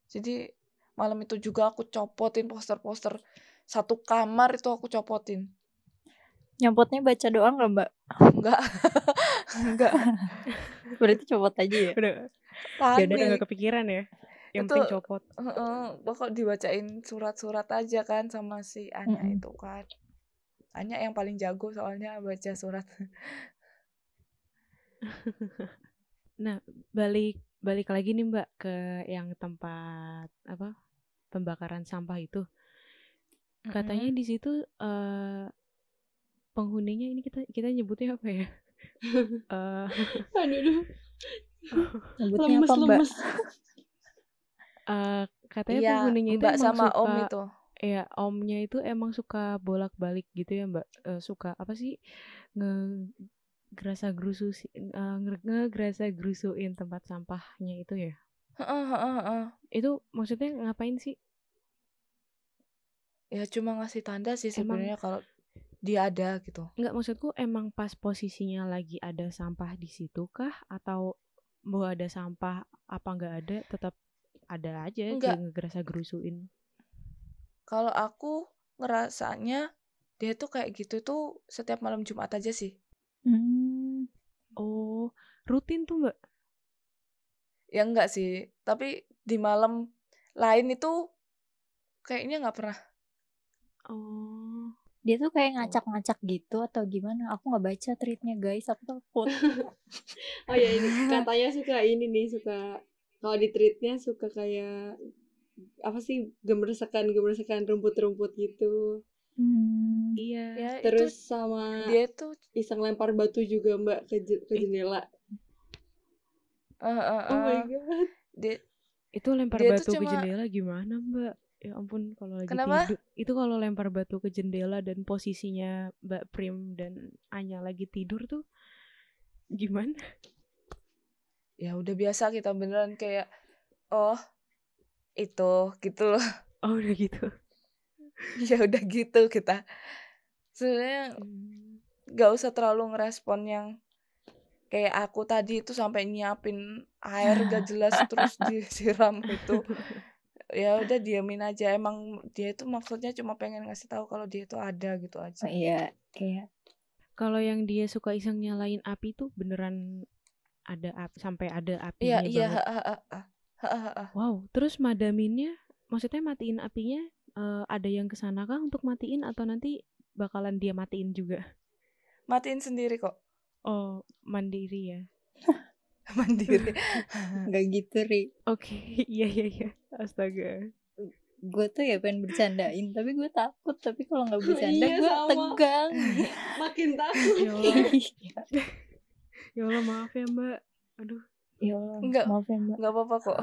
Jadi malam itu juga aku copotin poster-poster satu kamar itu aku copotin. Nyopotnya baca doa nggak mbak Enggak. Enggak. *laughs* berarti copot aja ya Udah, ya udah nggak kepikiran ya. Yang Itu- penting copot. Heeh, pokok dibacain surat-surat aja kan sama si Anya Mm-mm. itu kan. Anya yang paling jago soalnya baca surat. *laughs* Nah, balik balik lagi nih Mbak ke yang tempat apa? Pembakaran sampah itu. Katanya di situ eh penghuninya ini kita kita nyebutnya apa ya? *laughs* Eh Aduh, nyebutnya lemes, apa mbak lemes. eh, katanya Iya, penghuninya itu Mbak emang sama suka Om itu. ya omnya itu emang suka bolak-balik gitu ya Mbak. Eh, suka apa sih nge gerasa gerusu ngegerasa gerusuin tempat sampahnya itu ya. Heeh, heeh, heeh. Itu maksudnya ngapain sih? Ya cuma ngasih tanda sih sebenarnya kalau dia ada gitu. Enggak maksudku emang pas posisinya lagi ada sampah di situ kah atau mau ada sampah apa nggak ada tetap ada aja Enggak. kayak ngegerasa gerusuin. Kalau aku ngerasanya dia tuh kayak gitu tuh setiap malam Jumat aja sih. hmm. Oh, rutin tuh Mbak. Ya enggak sih, tapi di malam lain itu kayaknya nggak pernah. Oh. Dia tuh kayak ngacak-ngacak gitu atau gimana aku nggak baca tweetnya guys aku takut *laughs* Oh ya ini katanya suka ini nih suka kalau di tweetnya suka kayak apa sih gemersakan gemersakan rumput-rumput gitu. hmm. Iya. Ya Terus itu sama dia tuh iseng lempar batu juga mbak ke, ke jendela. eh, eh, Oh my eh, god. dia Itu lempar Dia batu ke jendela gimana, Mbak? Ya ampun, kalau lagi Kenapa? tidur. Itu kalau lempar batu ke jendela dan posisinya Mbak Prim dan Anya lagi tidur tuh gimana? ya udah biasa kita beneran kayak oh itu gitu loh. Oh, udah gitu. *laughs* ya udah gitu kita. Sebenarnya Hmm. nggak usah terlalu ngerespon yang kayak aku tadi itu sampai nyiapin air gak jelas terus *laughs* disiram itu *laughs* ya udah diamin aja emang dia itu maksudnya cuma pengen ngasih tahu kalau dia itu ada gitu aja Oh, iya kayak Kalau yang dia suka iseng nyalain api tuh beneran ada api sampai ada iya apinya iya banget. ha, ha, ha, ha, ha, ha, ha. Wow, terus madaminnya maksudnya matiin apinya eh, ada yang ke sana kah untuk matiin atau nanti bakalan dia matiin juga? matiin sendiri kok Oh, mandiri ya. *laughs* *laughs* mandiri nggak gitu ri Oke, *laughs* iya iya iya. Astaga. gue tuh ya pengen bercandain tapi gue takut tapi kalau nggak *laughs* bercanda Iya, gue tegang Makin takut. Ya Allah, ya Allah maaf ya Mbak. Aduh. ya Allah, Enggak. maaf ya mbak nggak apa-apa kok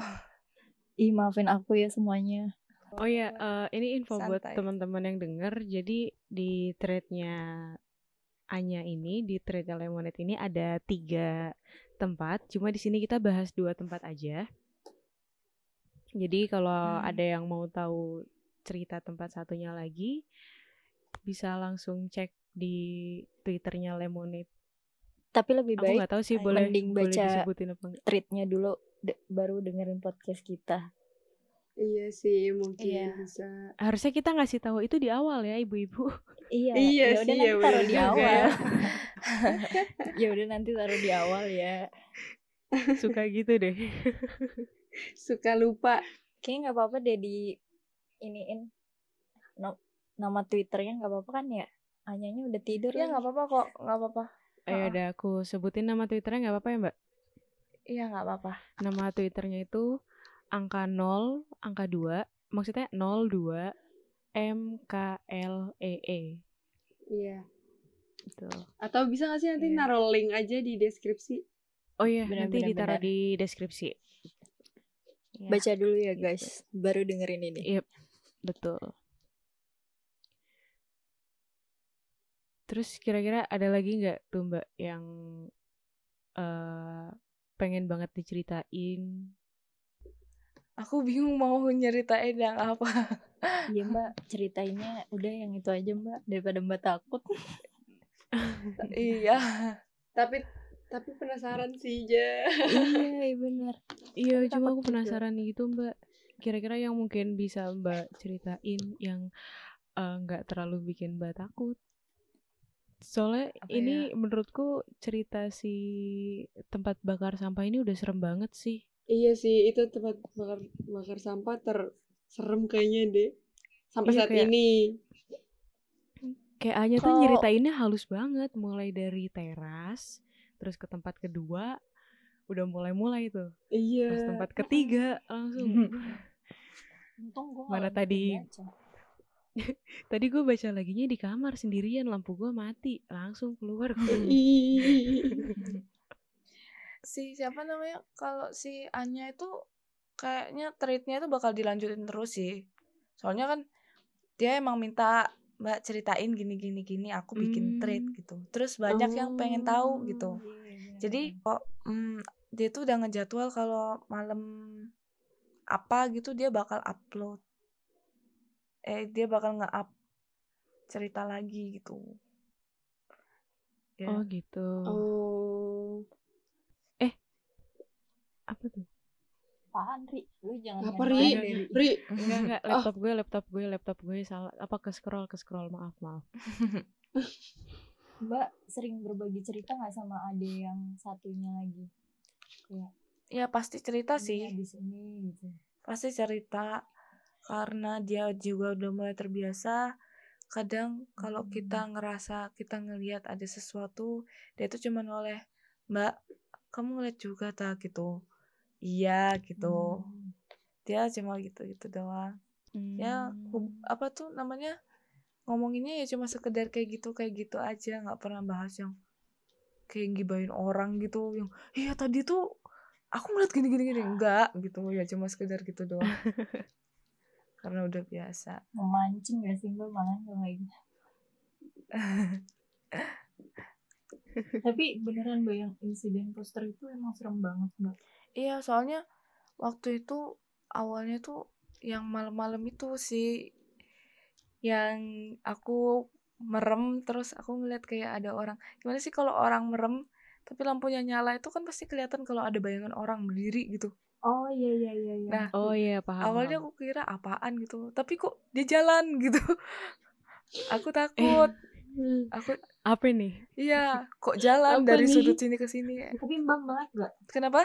ih maafin aku ya semuanya Oh ya, eh, ini info buat Santai. teman-teman yang denger. Jadi di threadnya Anya ini, di thread Lemonade ini ada tiga tempat. Cuma di sini kita bahas dua tempat aja. Jadi kalau Hmm. ada yang mau tahu cerita tempat satunya lagi, bisa langsung cek di twitternya Lemonade. tapi lebih Aku baik nggak tahu sih boleh mending boleh baca disebutin apa enggak. treatnya dulu de- baru dengerin podcast kita Iya sih, mungkin Iya. bisa. Harusnya kita ngasih tahu itu di awal ya, ibu-ibu. iya Iya ya udah sih, nanti ya taruh di juga awal ya. *laughs* ya udah nanti taruh di awal ya Suka gitu deh. Suka lupa. kayaknya nggak apa-apa deh di iniin no- nama twitternya nggak apa-apa kan ya Anyanya udah tidur ya nggak apa-apa kok nggak apa-apa Ayo Ha-ha. udah aku sebutin nama twitternya nggak apa-apa ya mbak? iya nggak apa-apa Nama twitternya itu angka 0, angka 2, maksudnya 02 MKLEE Iya. gitu. Atau bisa gak sih nanti Iya. naruh link aja di deskripsi? Oh iya, Benar, nanti benar, ditaruh benar. di deskripsi. Ya, baca dulu ya gitu. guys baru dengerin ini Iya, betul. Terus kira-kira ada lagi nggak tuh mbak yang eh pengen banget diceritain? Aku bingung mau nyeritain yang apa iya mbak ceritainnya udah yang itu aja mbak daripada mbak takut iya Tapi tapi penasaran sih, Ja. iya iya benar Iya, cuma aku juga. penasaran gitu mbak. Kira-kira yang mungkin bisa mbak ceritain yang eh, nggak terlalu bikin mbak takut. Soalnya Apa ini menurutku cerita si tempat bakar sampah ini udah serem banget sih. Iya sih, itu tempat bakar bakar sampah ter serem kayaknya deh. Sampai Iya, saat kayak- ini. Kayak Anya tuh nyeritainnya halus banget, mulai dari teras, terus ke tempat kedua, udah mulai-mulai tuh. Iya. Terus tempat ketiga langsung. *laughs* untung gue Mana tadi? *laughs* Tadi gue baca laginya di kamar sendirian, lampu gue mati, langsung keluar. *laughs* Si siapa namanya kalau si Anya itu kayaknya treatnya itu bakal dilanjutin terus sih. Soalnya kan dia emang minta mbak ceritain gini gini gini aku bikin treat Hmm. gitu. Terus banyak yang pengen tahu gitu. Iya, jadi kok mm, dia tuh udah ngejadwal kalau malam apa gitu dia bakal upload. Eh dia bakal nge-up cerita lagi gitu. Ya. Oh gitu. Oh. Apa tuh? apaan ri lu jangan Apa, Ri? Ri. Enggak enggak, *laughs* laptop gue, laptop gue, laptop gue salah. Apa ke scroll, ke scroll, maaf, maaf. mbak sering berbagi cerita nggak sama ade yang satunya lagi kayak ya pasti cerita "Ini sih habis ini gitu pasti cerita karena dia juga udah mulai terbiasa kadang kalau Hmm. kita ngerasa kita ngelihat ada sesuatu dia tuh cuman oleh mbak kamu ngeliat juga tak gitu iya gitu. Hmm. dia cuma gitu gitu doang. Ya hub- apa tuh namanya ngomonginnya ya cuma sekedar kayak gitu kayak gitu aja. Nggak pernah bahas yang kayak gibain orang gitu yang iya tadi tuh aku ngeliat gini gini gini. Enggak gitu. Ya cuma sekedar gitu doang. *laughs* Karena udah biasa. Memancing gak sih mbak malah kayak *laughs* gitu tapi beneran mbak yang insiden poster itu emang serem banget mbak iya soalnya waktu itu awalnya tuh yang malam-malam itu sih yang aku merem terus aku ngeliat kayak ada orang gimana sih kalau orang merem tapi lampunya nyala itu kan pasti kelihatan kalau ada bayangan orang berdiri gitu Oh iya iya iya. iya. nah Oh iya paham. awalnya aku kira apaan gitu tapi kok dia jalan *laughs* gitu aku takut Hmm. aku apa nih? iya kok jalan Apa dari nih? sudut sini ke sini Tapi Mbak melek gak? kenapa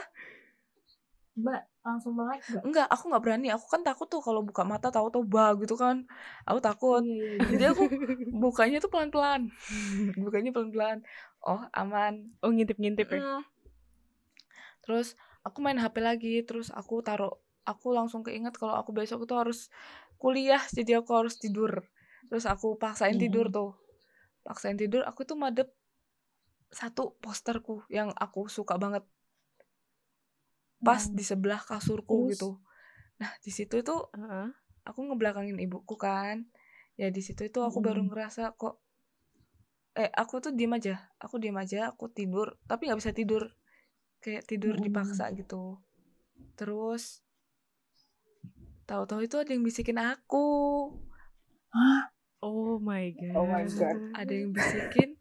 Mbak langsung melek gak? enggak aku nggak berani. Aku kan takut tuh kalau buka mata tahu tahu bah gitu kan. Aku takut. Iya iya *laughs* iya. jadi aku *laughs* bukanya tuh pelan pelan *laughs* bukanya pelan pelan oh aman. Oh ngintip-ngintip ya. Mm. terus aku main HP lagi. Terus aku taruh aku langsung keinget kalau aku besok itu harus kuliah. Jadi aku harus tidur. Terus aku paksain Mhm. tidur tuh. Paksain tidur aku tuh madep satu posterku yang aku suka banget pas Hmm. di sebelah kasurku Terus? gitu nah di situ itu Heeh. aku ngebelakangin ibuku kan ya di situ itu aku baru Mm. ngerasa kok eh aku tuh diem aja aku diem aja aku tidur tapi nggak bisa tidur kayak tidur Mm. dipaksa gitu terus tahu-tahu itu ada yang bisikin aku Oh my god. Oh my God. ada yang bisikin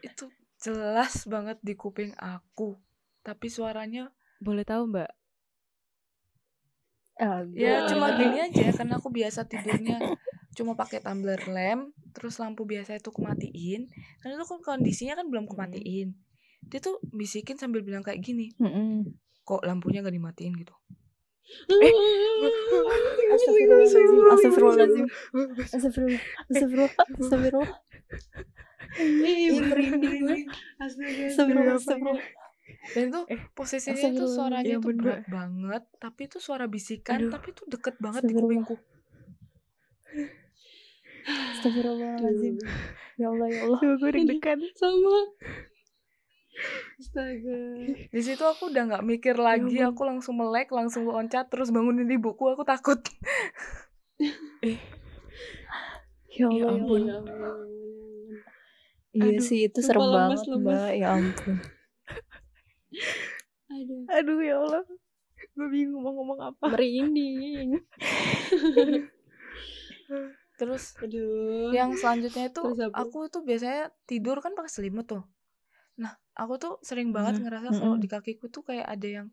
itu jelas banget di kuping aku tapi suaranya Boleh tahu Mbak? Ah, ya cuma gini aja karena aku biasa tidurnya cuma pakai tumbler lem terus lampu biasa itu kumatiin karena itu kan kondisinya kan belum kumatiin dia tuh bisikin sambil bilang kayak gini kok lampunya gak dimatiin? gitu. *laughs* Astagfirullahaladzim, astagfirullahaladzim, astagfirullah, astagfirullah, astagfirullah. Dan itu Eh, posisinya itu astagfirullah. suaranya Ya itu ampun, berat banget tapi itu suara bisikan Aduh. tapi itu deket banget di kupingku Astagfirullahaladzim. Ya Allah, ya Allah. Duh, gue deg-degan. Sama. Astaga. *laughs* di situ aku udah nggak mikir lagi ampun. aku langsung melek langsung loncat terus bangunin ibuku aku takut *laughs* Ya Allah, Ya ya ampun. Allah. Ya ampun, ya ampun. Iya sih, itu serem banget. Mbak. Ya ampun. Aduh. Aduh ya Allah. Gue bingung mau ngomong apa. Merinding. terus Aduh. yang selanjutnya itu aku tuh biasanya tidur kan pakai selimut tuh nah aku tuh sering banget Hmm, ngerasa kalau di kakiku tuh kayak ada yang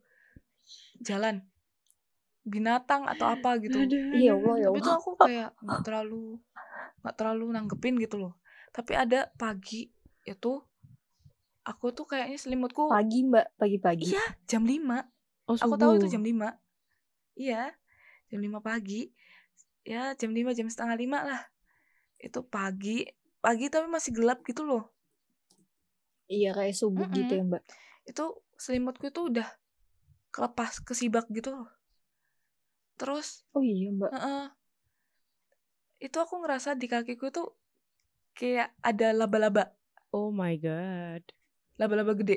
jalan binatang atau apa gitu Aduh, Iya aduh. Allah, ya tapi tuh Allah. aku kayak nggak terlalu nggak terlalu nanggepin gitu loh tapi ada pagi itu aku tuh kayaknya selimutku Pagi, Mbak. Pagi-pagi. iya jam 5 Oh, aku tahu itu jam 5 iya jam 5 pagi ya jam 5 jam setengah lima lah itu pagi pagi tapi masih gelap gitu loh Iya, kayak subuh gitu ya, Mbak. itu selimutku itu udah kelepas kesibak gitu loh terus Oh iya, Mbak. heeh, itu aku ngerasa di kakiku tuh kayak ada laba-laba Oh my god. Laba-laba gede.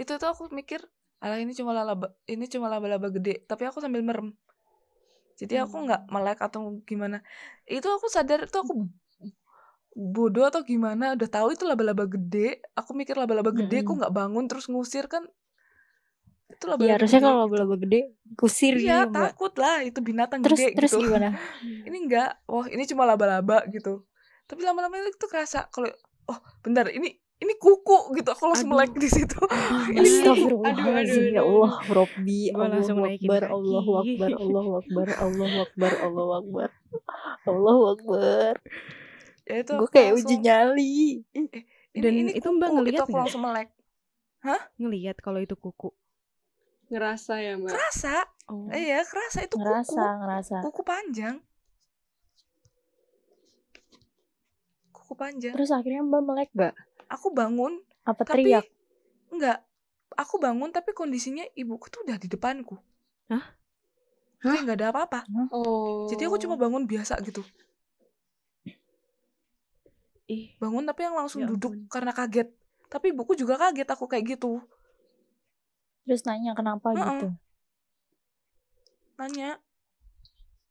Itu tuh aku mikir alah ini cuma laba ini cuma laba-laba gede. Tapi aku sambil merem. Jadi aku nggak melek atau gimana. Itu aku sadar itu aku bodoh atau gimana udah tahu itu laba-laba gede. Aku mikir laba-laba gede Mm-mm. kok nggak bangun terus ngusir kan. Itu Iya, laba-laba harusnya gede. kalau laba-laba gede kusir iya gitu, Mbak. takut lah itu binatang Terus gede terus gitu. gimana? *laughs* ini enggak oh ini cuma laba-laba gitu. Tapi lama-lama itu kerasa kalau oh bentar ini ini kuku gitu aku langsung melek di situ *laughs* Ini- Astagfirullahaladzim ya aduh, Allah Robbi naikin Akbar kaki. Allahu Akbar Allahu Akbar Allahu Akbar Allahu Akbar Allahu Akbar ya itu Gue kayak langsung, uji nyali ini, Dan ini itu Mbak kuku. ngeliat itu aku nggak? langsung melek Ngeliat kalau itu kuku. Ngerasa ya, Mbak. kerasa Oh. iya kerasa itu Ngerasa kuku ngerasa kuku panjang kuku panjang Terus akhirnya mbak melek gak? Aku bangun Apa tapi teriak? enggak aku bangun tapi kondisinya ibuku tuh udah di depanku. Hah? kayak nggak ada apa-apa. Oh. jadi aku cuma bangun biasa gitu. Ih, bangun tapi yang langsung Ya duduk ampun. karena kaget. Tapi ibuku juga kaget aku kayak gitu. Terus nanya kenapa? Gitu. Nanya.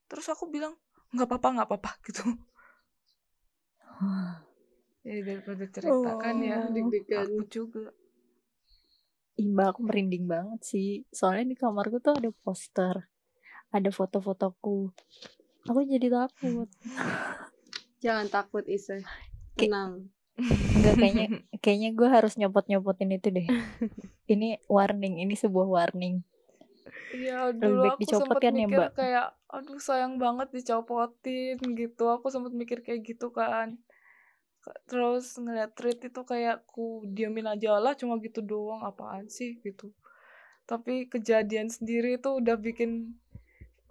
Terus aku bilang nggak apa-apa nggak apa-apa gitu ya daripada cerita kan ya Oh, deg-degan. aku juga Ih, mbak aku merinding banget sih Soalnya di kamarku tuh ada poster Ada foto-fotoku Aku jadi takut *laughs* Jangan takut, Isa. tenang Enggak kayaknya kayaknya gue harus nyopot-nyopotin itu deh. *laughs* ini warning, ini sebuah warning. Iya Lebih dulu baik aku dicopot kan ya, mikir Mbak? kayak aduh sayang banget dicopotin gitu aku sempet mikir kayak gitu kan terus ngeliat tweet itu kayak ku diamin aja lah cuma gitu doang apaan sih? Gitu. Tapi kejadian sendiri itu udah bikin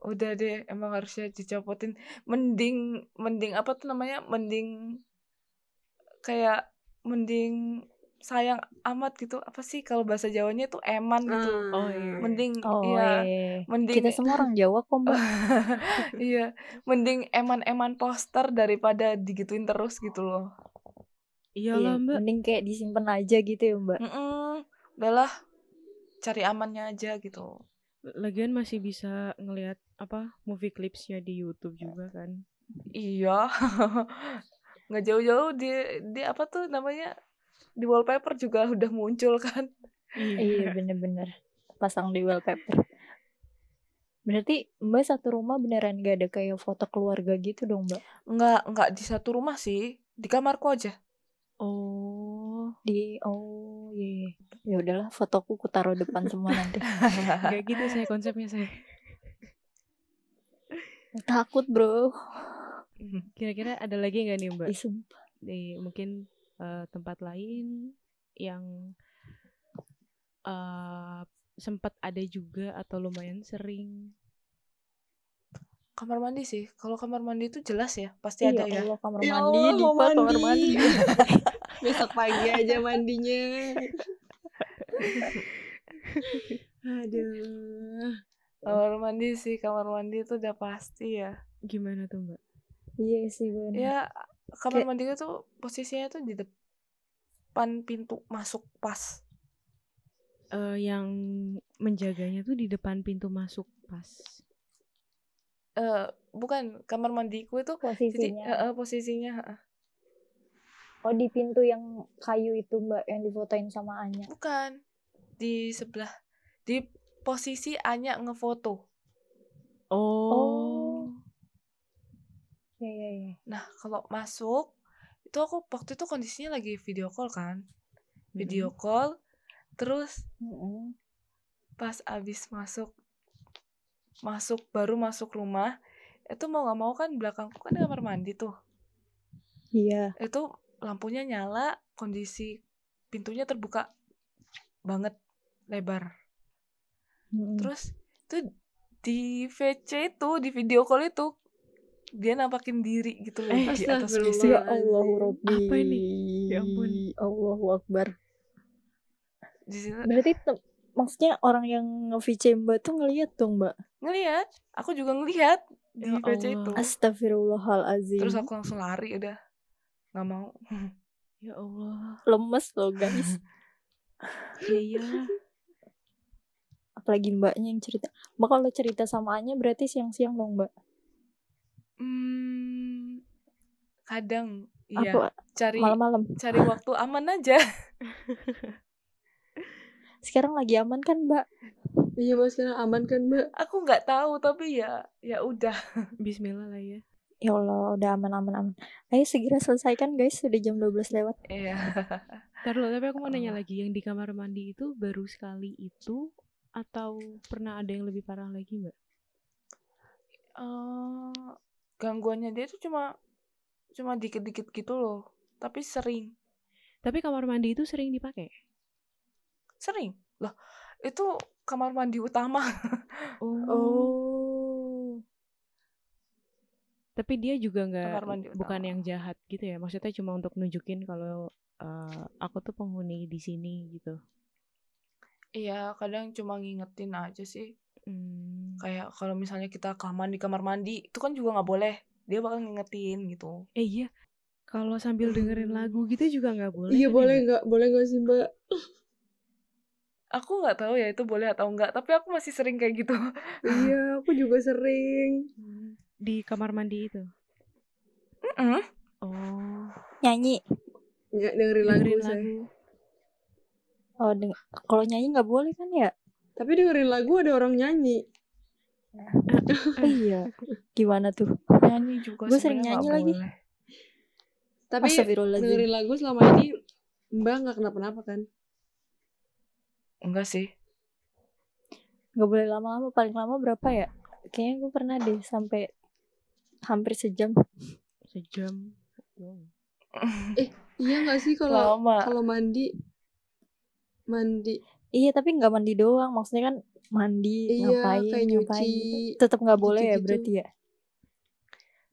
udah deh emang harusnya dicopotin mending mending apa tuh namanya? Mending kayak mending sayang amat gitu. Apa sih kalau bahasa Jawanya tuh eman gitu. Oh, iya. mending Oh iya iya. mending Kita semua orang Jawa kok, Mbak. *laughs* iya mending eman-eman poster daripada digituin terus gitu loh Iya Iya, lah mbak. mending kayak disimpan aja gitu ya, Mbak. Mm-mm, udahlah cari amannya aja gitu Lagian masih bisa ngelihat apa movie clipsnya di YouTube juga kan. iya *laughs* nggak jauh-jauh di di apa tuh namanya di wallpaper juga udah muncul kan Iya, bener-bener. Pasang di wallpaper. Berarti Mbak satu rumah beneran gak ada kayak foto keluarga gitu dong, Mbak? nggak nggak di satu rumah sih di kamarku aja Oh, Di oh iya. iya. Ya udahlah, fotoku ku taruh depan semua nanti. *laughs* kayak gitu saya konsepnya saya. Takut, Bro. Kira-kira ada lagi nggak nih mbak sumpah. di mungkin eh, tempat lain yang eh sempat ada juga atau lumayan sering? Kamar mandi sih kalau kamar mandi itu jelas ya pasti Iya, ada ya Allah, kamar Ya mandi, Allah, mau Dipa, kamar mandi. *laughs* besok pagi aja mandinya *laughs* aduh kamar mandi sih kamar mandi itu udah pasti ya Gimana tuh mbak? iya sih, bener. ya kamar Kayak- mandinya tuh posisinya tuh di depan pintu masuk pas Eh, yang menjaganya tuh di depan pintu masuk pas. Eh bukan kamar mandiku itu jadi Posisinya. eh, eh, posisinya Oh, di pintu yang kayu itu, Mbak, yang difotoin sama Anya. bukan di sebelah di posisi Anya ngefoto Oh. Iya, iya, iya. nah kalau masuk itu aku waktu itu kondisinya lagi video call kan video call terus Mm-mm. pas abis masuk masuk baru masuk rumah itu mau nggak mau kan belakangku kan kamar mandi tuh Iya. itu lampunya nyala kondisi pintunya terbuka banget lebar Mm-mm. terus itu di VC itu di video call itu dia nampakin diri gitu loh Eh, di atas. WC Ya Allah, Robbi. Apa ini? Ya ampun. Allahu Akbar. di situ Berarti maksudnya orang yang nge-VC Mbak tuh ngeliat dong, Mbak. ngelihat aku juga ngelihat di Ya VC itu Astagfirullahalazim. terus aku langsung lari udah nggak mau *laughs* Ya Allah. lemes loh, guys. *laughs* Iya iyalah. Apalagi Mbaknya yang cerita. Mbak kalau cerita sama Anya berarti siang-siang dong, Mbak. hmm, kadang iya cari malam-malam? cari waktu aman aja *laughs* Sekarang lagi aman kan, Mbak? iya mbak sekarang aman kan mbak aku nggak tahu tapi ya ya udah *laughs* Bismillah lah ya. Ya Allah, udah aman-aman aman. Ayo segera selesaikan, guys. Sudah jam 12 lewat. iya *laughs* dulu, tapi aku mau nanya Oh. lagi, yang di kamar mandi itu baru sekali itu atau pernah ada yang lebih parah lagi mbak? Eh, gangguannya dia tuh cuma cuma dikit-dikit gitu loh tapi sering Tapi kamar mandi itu sering dipakai. Sering loh itu kamar mandi utama *laughs* Oh. oh Tapi dia juga nggak Kamar mandi bukan utama. yang jahat gitu ya. Maksudnya cuma untuk nunjukin kalau eh, aku tuh penghuni di sini gitu. iya kadang cuma ngingetin aja sih Hmm. kayak kalau misalnya kita kelamaan di kamar mandi itu kan juga nggak boleh dia bakal ngingetin gitu Eh iya. Kalau sambil dengerin lagu gitu juga nggak boleh. iya kan ya, boleh Mbak? nggak boleh nggak sih mbak aku nggak tahu ya itu boleh atau enggak tapi aku masih sering kayak gitu iya aku juga sering Hmm. Di kamar mandi itu. Mm-mm. Oh. Nyanyi. nggak dengerin lagu Dengerin saya lagu. Oh, deng- kalau nyanyi nggak boleh kan ya? tapi dengerin lagu ada orang nyanyi Oh *laughs* iya. Gimana tuh? nyanyi juga Gua sering nyanyi lagi. boleh. Tapi dengerin lagu selama ini Mbak nggak kenapa-napa kan? Enggak sih. Gak boleh lama-lama, paling lama berapa ya? Kayaknya gue pernah deh sampai hampir sejam. Sejam. Wow. *laughs* Iya nggak sih kalau Lama. kalau mandi mandi Iya tapi nggak mandi doang, maksudnya kan mandi Iya, ngapain kayak ngapain nyuci, gitu. Tetap nggak boleh ya gitu-gitu. berarti ya?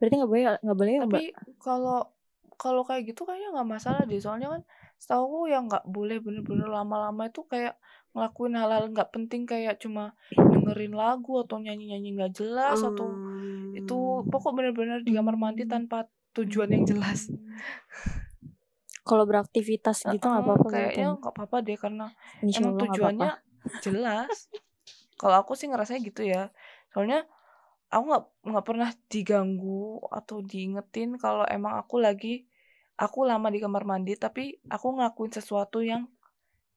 Berarti nggak boleh nggak boleh ya? Tapi kalau kalau kayak gitu kayaknya nggak masalah deh. Soalnya kan setahu aku yang nggak boleh bener-bener lama-lama itu kayak ngelakuin hal-hal nggak penting kayak cuma dengerin lagu atau nyanyi-nyanyi nggak jelas atau Hmm. itu pokok bener-bener di kamar mandi tanpa tujuan yang jelas. Kalau beraktivitas gitu nggak apa-apa kayaknya nggak apa-apa deh karena Insya emang Allah tujuannya apa-apa. jelas. Kalau aku sih ngerasanya gitu ya. Soalnya aku nggak nggak pernah diganggu atau diingetin kalau emang aku lagi aku lama di kamar mandi tapi aku ngelakuin sesuatu yang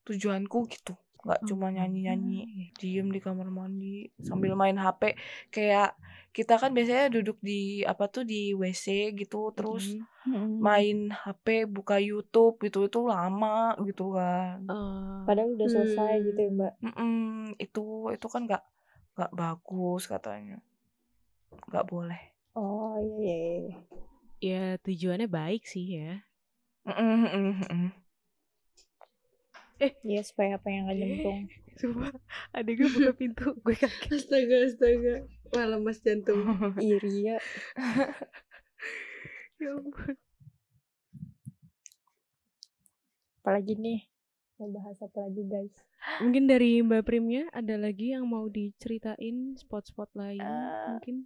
tujuanku gitu. Nggak cuma nyanyi-nyanyi diem di kamar mandi sambil main HP kayak kita kan biasanya duduk di apa tuh di WC gitu terus Mm-mm. main HP buka YouTube gitu itu lama gitu kan. Eh, Padahal udah selesai Hmm. gitu ya mbak. Mm-mm, itu itu kan nggak nggak bagus katanya nggak boleh Oh iya iya. Ya tujuannya baik sih ya. Mm-mm. Iya supaya apa yang nggak nyemplung. *laughs* Sumpah, ada gue buka pintu, gue kaget. Astaga, astaga. Wah, lemas jantung. *laughs* Iri ya. *laughs* Ya ampun. Apalagi nih mau bahas apa lagi guys? Mungkin dari Mbak Primnya ada lagi yang mau diceritain spot-spot lain Eh, mungkin?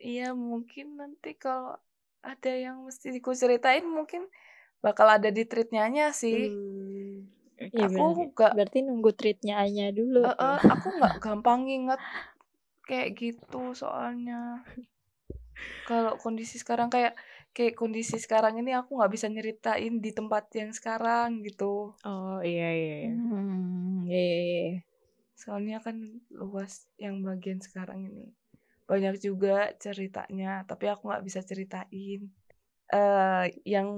Iya mungkin nanti kalau ada yang mesti aku ceritain mungkin bakal ada di treatnya sih Hmm. Iya aku nggak Berarti nunggu treatnya Anya dulu. eh, eh, aku nggak gampang inget kayak gitu soalnya *laughs* kalau kondisi sekarang kayak kayak kondisi sekarang ini aku nggak bisa nyeritain di tempat yang sekarang gitu Oh iya iya. iya. Hmm, iya, iya, iya. soalnya kan luas yang bagian sekarang ini banyak juga ceritanya tapi aku nggak bisa ceritain eh yang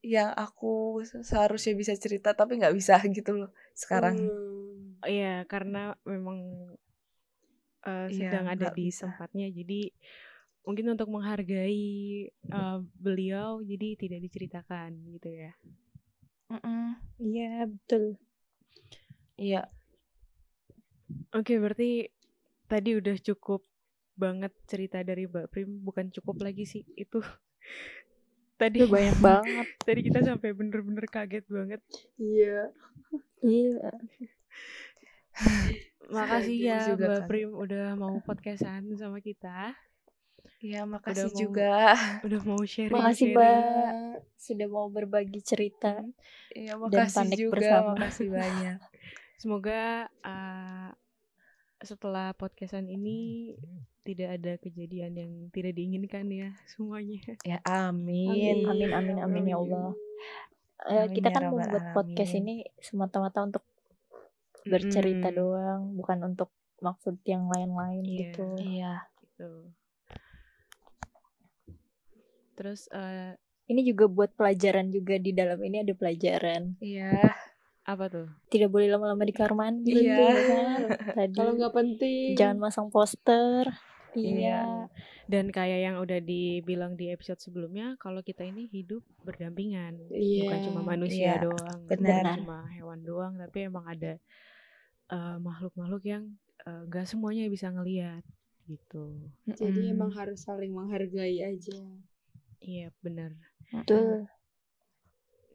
yang aku seharusnya bisa cerita tapi nggak bisa *laughs* gitu loh sekarang Hmm. Iya karena memang eh, Iya, sedang ada nggak di bisa. tempatnya, jadi mungkin untuk menghargai eh, beliau, jadi tidak diceritakan gitu ya. Iya betul. iya Oke berarti tadi udah cukup banget cerita dari Mbak Prim, bukan cukup lagi sih itu. *laughs* Tadi Itu banyak *laughs* banget. tadi kita sampai bener-bener kaget banget. Iya. Iya. *sighs* Makasih ya Mbak. Prim udah mau podcastan sama kita, iya makasih mau- juga udah mau sharing. Makasih mbak sudah mau berbagi cerita. iya Dan makasih panik juga bersama. makasih banyak *laughs* Semoga uh, setelah podcastan ini tidak ada kejadian yang tidak diinginkan ya semuanya. ya amin Amin amin amin ya Allah. Eh, Amin kita ya kan Rabbal membuat podcast Alamin. ini semata-mata untuk bercerita Mm-mm. doang, bukan untuk maksud yang lain-lain Iya. gitu. iya Gitu. Terus uh, Ini juga buat pelajaran juga di dalam ini ada pelajaran. iya apa tuh? Tidak boleh lama-lama di kamar mandi Iya. gitu kan. *laughs* Tadi Kalau nggak penting. jangan masang poster. Iya. Iya. Dan kayak yang udah dibilang di episode sebelumnya, kalau kita ini hidup berdampingan, Iya. bukan cuma manusia Iya, doang, benar. bukan cuma hewan doang, tapi emang ada uh, makhluk-makhluk yang uh, nggak semuanya bisa ngelihat gitu. Jadi Mm-mm. emang harus saling menghargai aja. Iya benar. Betul.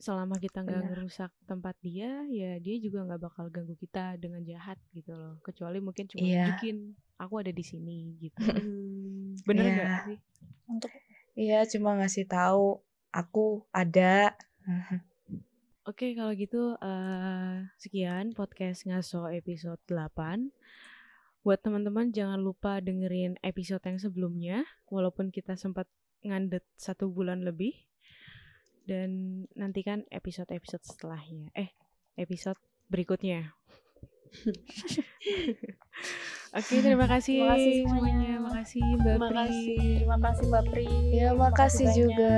Selama kita nggak Benar. ngerusak tempat dia ya dia juga nggak bakal ganggu kita dengan jahat gitu loh kecuali mungkin cuma Iya. nunjukin aku ada di sini gitu Hmm. *laughs* bener Iya. nggak sih Untuk iya cuma ngasih tahu aku ada *laughs* oke kalau gitu eh, sekian podcast ngaso episode 8 buat teman-teman jangan lupa dengerin episode yang sebelumnya walaupun kita sempat ngandet satu bulan lebih dan nantikan episode-episode setelahnya eh episode berikutnya *laughs* Oke, terima kasih, Terima kasih semuanya. Makasih Mbak Terima Pri. kasih. Terima kasih Mbak Pri. Ya, makasih banyak. juga.